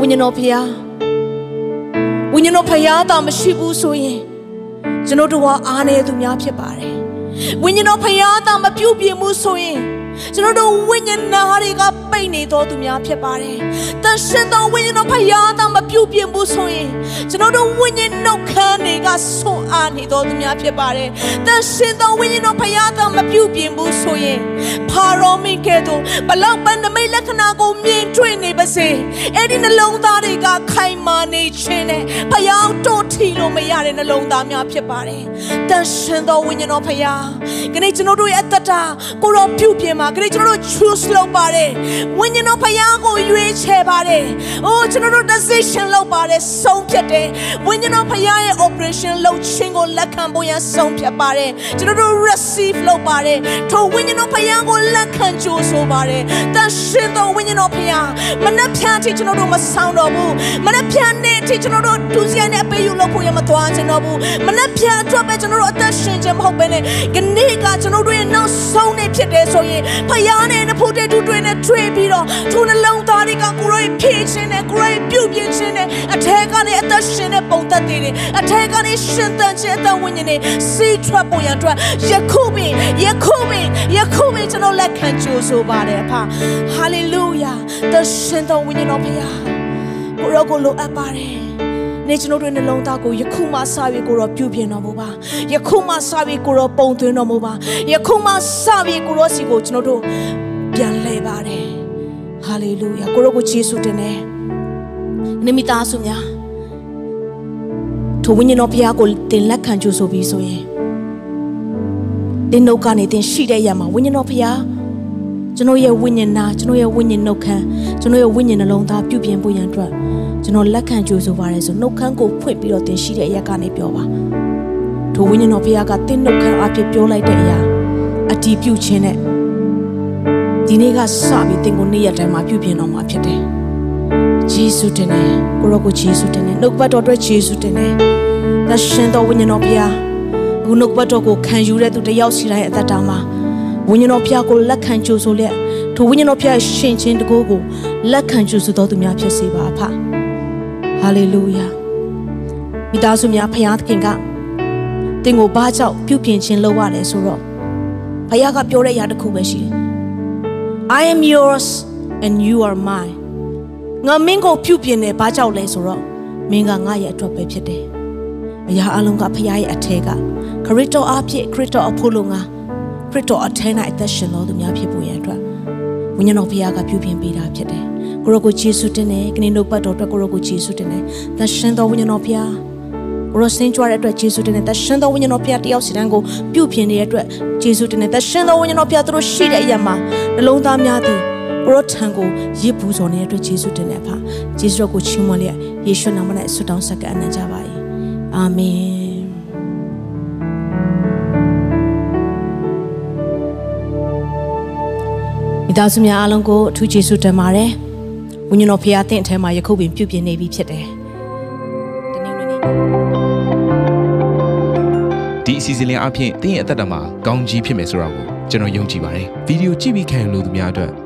ဝိညာဉ်တော်ဖျားဝိညာဉ်တော်ဖျားတာမရှိဘူးဆိုရင်ကျွန်တော်တို့ဟာအားနေသူများဖြစ်ပါတယ်ဝိညာဉ်တော်ဖျားတာမပြုတ်ပြင်းမှုဆိုရင်ကျွန်တော်တို့ဝိညာဉ်နာတွေကပိတ်နေတော်သူများဖြစ်ပါတယ်။တန်ရှင်တော်ဝိညာဉ်တော်ဖျားတာမပြုတ်ပြင်းမှုဆိုရင်ကျွန်တော်တို့ဝိညာဉ်နှုတ်ခမ်းတွေကဆွမ်း အားနေတော်သူများဖြစ်ပါတယ်။တန်ရှင်တော်ဝိညာဉ်တော်ဖျားတာမပြုတ်ပြင်းမှုဆိုရင်ဖာရောမင်းကဲ့သို့ဘလောက်ပန်းနမိတ်လက္ခဏာကိုမြင်တွေ့နေပါစေ။အဲ့ဒီနှလုံးသားတွေကခိုင်မာနေခြင်းနဲ့ဖျားတို့ထီလို့မရတဲ့နှလုံးသားများဖြစ်ပါတယ်။တန်ရှင်တော်ဝိညာဉ်တော်ဖျားခဏကျွန်တော်တို့ရဲ့အသက်တာကိုရောပြုတ်ပြင်းပါခဏကျွန်တော်တို့ choose လုပ်ပါတယ်ဝိညာဉ်တော်ဖခင်ကိုရွေးချယ်ပါတယ်အိုးကျွန်တော်တို့ decision လုပ်ပါတယ်ဆုံးဖြတ်တယ်ဝိညာဉ်တော်ဖခင်ရဲ့ operation လုပ်ခြင်းကိုလက်ခံဖို့ရန်ဆုံးဖြတ်ပါတယ်ကျွန်တော်တို့ receive လုပ်ပါတယ်ထိုဝိညာဉ်တော်ဖခင်ကိုလက်ခံကြိုးဆိုပါတယ်တန်ရှင်တော်ဝိညာဉ်တော်ဖခင်မနှက်ဖြန်အထိကျွန်တော်တို့မဆောင်တော့ဘူးမနှက်ဖြန်နေ့အထိကျွန်တော်တို့ဒုစရိုက်နဲ့အပေးယူလုပ်ဖို့ရမသွားချင်တော့ဘူးမနှက်ဖြန်အတွက်ပဲကျွန်တော်တို့အသက်ရှင်ခြင်းမဟုတ်ဘဲနဲ့ခဏကကျွန်တော်တို့ရဲ့နောက်ဆုံးနေ့ဖြစ်တယ်ဆိုရင်ဖယားနဲ့နဖို့တဲ့တူတွေနဲ့တွေ့ပြီးတော့သူနှလုံးသားတွေကကိုရိုဖြည့်ခြင်းနဲ့ကိုရိုပြုတ်ပြင်းခြင်းနဲ့အထက်ကနေအသက်ရှင်တဲ့ပုံသက်တွေအထက်ကနေရှင်သန်ခြင်းအသက်ဝိညာဉ်တွေစီးထွက်ပေါ်ရန်အတွက်ယခုပင်ယခုပင်ယခုပင်ကျွန်တော်လက်ခံကြိုးဆိုပါတယ်အဖဟာလေလုယာသရှင်တော်ဝိညာဉ်တော်ဖယားကိုရောကိုလိုအပ်ပါတယ်နေကျွန်တော်တို့နှလုံးသားကိုယခုမှစပြီးကိုရောပြုပြင်တော်မူပါယခုမှစပြီးကိုရောပုံသွင်းတော်မူပါယခုမှစပြီးကိုရောစီကိုကျွန်တော်တို့ပြန်လဲပါတယ်ဟာလေလုယာကိုရောကိုယေရှုတင်တယ်နိမိသားစုများ ထိုဝိညာဉ်တော်ဘုရားကိုတင်လက်ခံကြိုဆိုပြီးဆိုရင်တင်နှုတ်ကနေတင်ရှိတဲ့ရမှာဝိညာဉ်တော်ဘုရားကျွန်တော်ရဲ့ဝိညာဉ်နာကျွန်တော်ရဲ့ဝိညာဉ်နှုတ်ခမ်းကျွန်တော်ရဲ့ဝိညာဉ်နှလုံးသားပြုပြင်ဖို့ရန်အတွက်ကျွန်တော်လက်ခံကြိုဆိုပါရဲဆိုနှုတ်ခမ်းကိုဖွင့်ပြီးတော့တင်ရှိတဲ့အရာကနေပြောပါထိုဝိညာဉ်တော်ဘုရားကတင်နှုတ်ခမ်းအဖြစ်ပြောလိုက်တဲ့အရာအတီးပြုတ်ခြင်းနဲ့ဒီနေ့ကစပြီးတင်ကိုနေ့ရက်တိုင်းမှာပြုပြင်တော်မှာဖြစ်တယ် ဂျေစုတင်တယ်ကိုရောကိုဂျေစုတင်တယ်နှုတ်ပတ်တော်အတွက်ဂျေစုတင်တယ်သရှင်တော်ဝိညာဉ်တော်ဘုရားအခုနှုတ်ပတ်တော်ကိုခံယူတဲ့သူတယောက်စီတိုင်းအသက်တာမှာဝိညာဉ်တော်ဘုရားကိုလက်ခံကြိုဆိုလျက်ထိုဝိညာဉ်တော်ဘုရားရှင်ချင်းတကိုးကိုလက်ခံကြိုဆိုတော်သူများဖြစ်စေပါဖဟာလေလုယာမိသားစုများဖခင်သခင်ကတင်ကိုဘာကြောင့်ပြုပြင်ခြင်းလုပ်ရတယ်ဆိုတော့ဘုရားကပြောတဲ့အရာတစ်ခုပဲရှိတယ် I am yours and you are mine ငါမင်းကိုပြုပြင်တယ်ဘာကြောင့်လဲဆိုတော့မင်းကငါရဲ့အတွက်ပဲဖြစ်တယ်အရာအလုံးကဖခင်ရဲ့အထက်ကခရစ်တော်အဖြစ်ခရစ်တော်အဖို့လို့ငါခရစ်တော်အထဲ၌အသက်ရှင်တော်သူများဖြစ်ဖို့ရန်အတွက်ဝိညာဉ်တော်ဖခင်ကပြုပြင်ပေးတာဖြစ်တယ်ကိုရောကိုယေရှုတင်တယ်ခဏနှုတ်ပတ်တော်အတွက်ကိုရောကိုယေရှုတင်တယ်သက်ရှင်တော်ဝိညာဉ်တော်ဖခင်ကိုရောစင်ကြွားတဲ့အတွက်ယေရှုတင်တယ်သက်ရှင်တော်ဝိညာဉ်တော်ဖခင်တယောက်စီတိုင်းကိုပြုပြင်နေတဲ့အတွက်ယေရှုတင်တယ်သက်ရှင်တော်ဝိညာဉ်တော်ဖခင်တို့ရှိတဲ့အရာမှာနှလုံးသားများသည် ကိုရောထံကိုရစ်ပူဇော်နေတဲ့အတွက်ယေရှုတင်တယ်ဖယေရှုတော်ကိုချီးမွမ်းလျက်ယေရှုနာမနဲ့ဆုတောင်းဆက်ကအနံ့ကြပါ၏အာမင်မိသားစုများအားလုံးကိုအထူးကျေးဇူးတင်ပါတယ်။ဝိညာဉ်တော်ဖခင်အသင်အထဲမှာယခုပင်ပြုပြင်နေပြီဖြစ်တယ်။တနင်္ဂနွေနေ့ဒီအစီအစဉ်လေးအပြင်တင်းရဲ့အသက်တာမှာကောင်းကြီးဖြစ်မယ်ဆိုတာကိုကျွန်တော်ယုံကြည်ပါတယ်ဗီဒီယိုကြည့်ပြီးခံယူလို့သူများအတွက်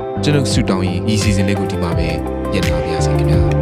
ကျွန်တော်ဆုတောင်းရင်ဒီ season လေးကိုဒီမှာပဲညှိနှိုင်းပါရစေခင်ဗျာ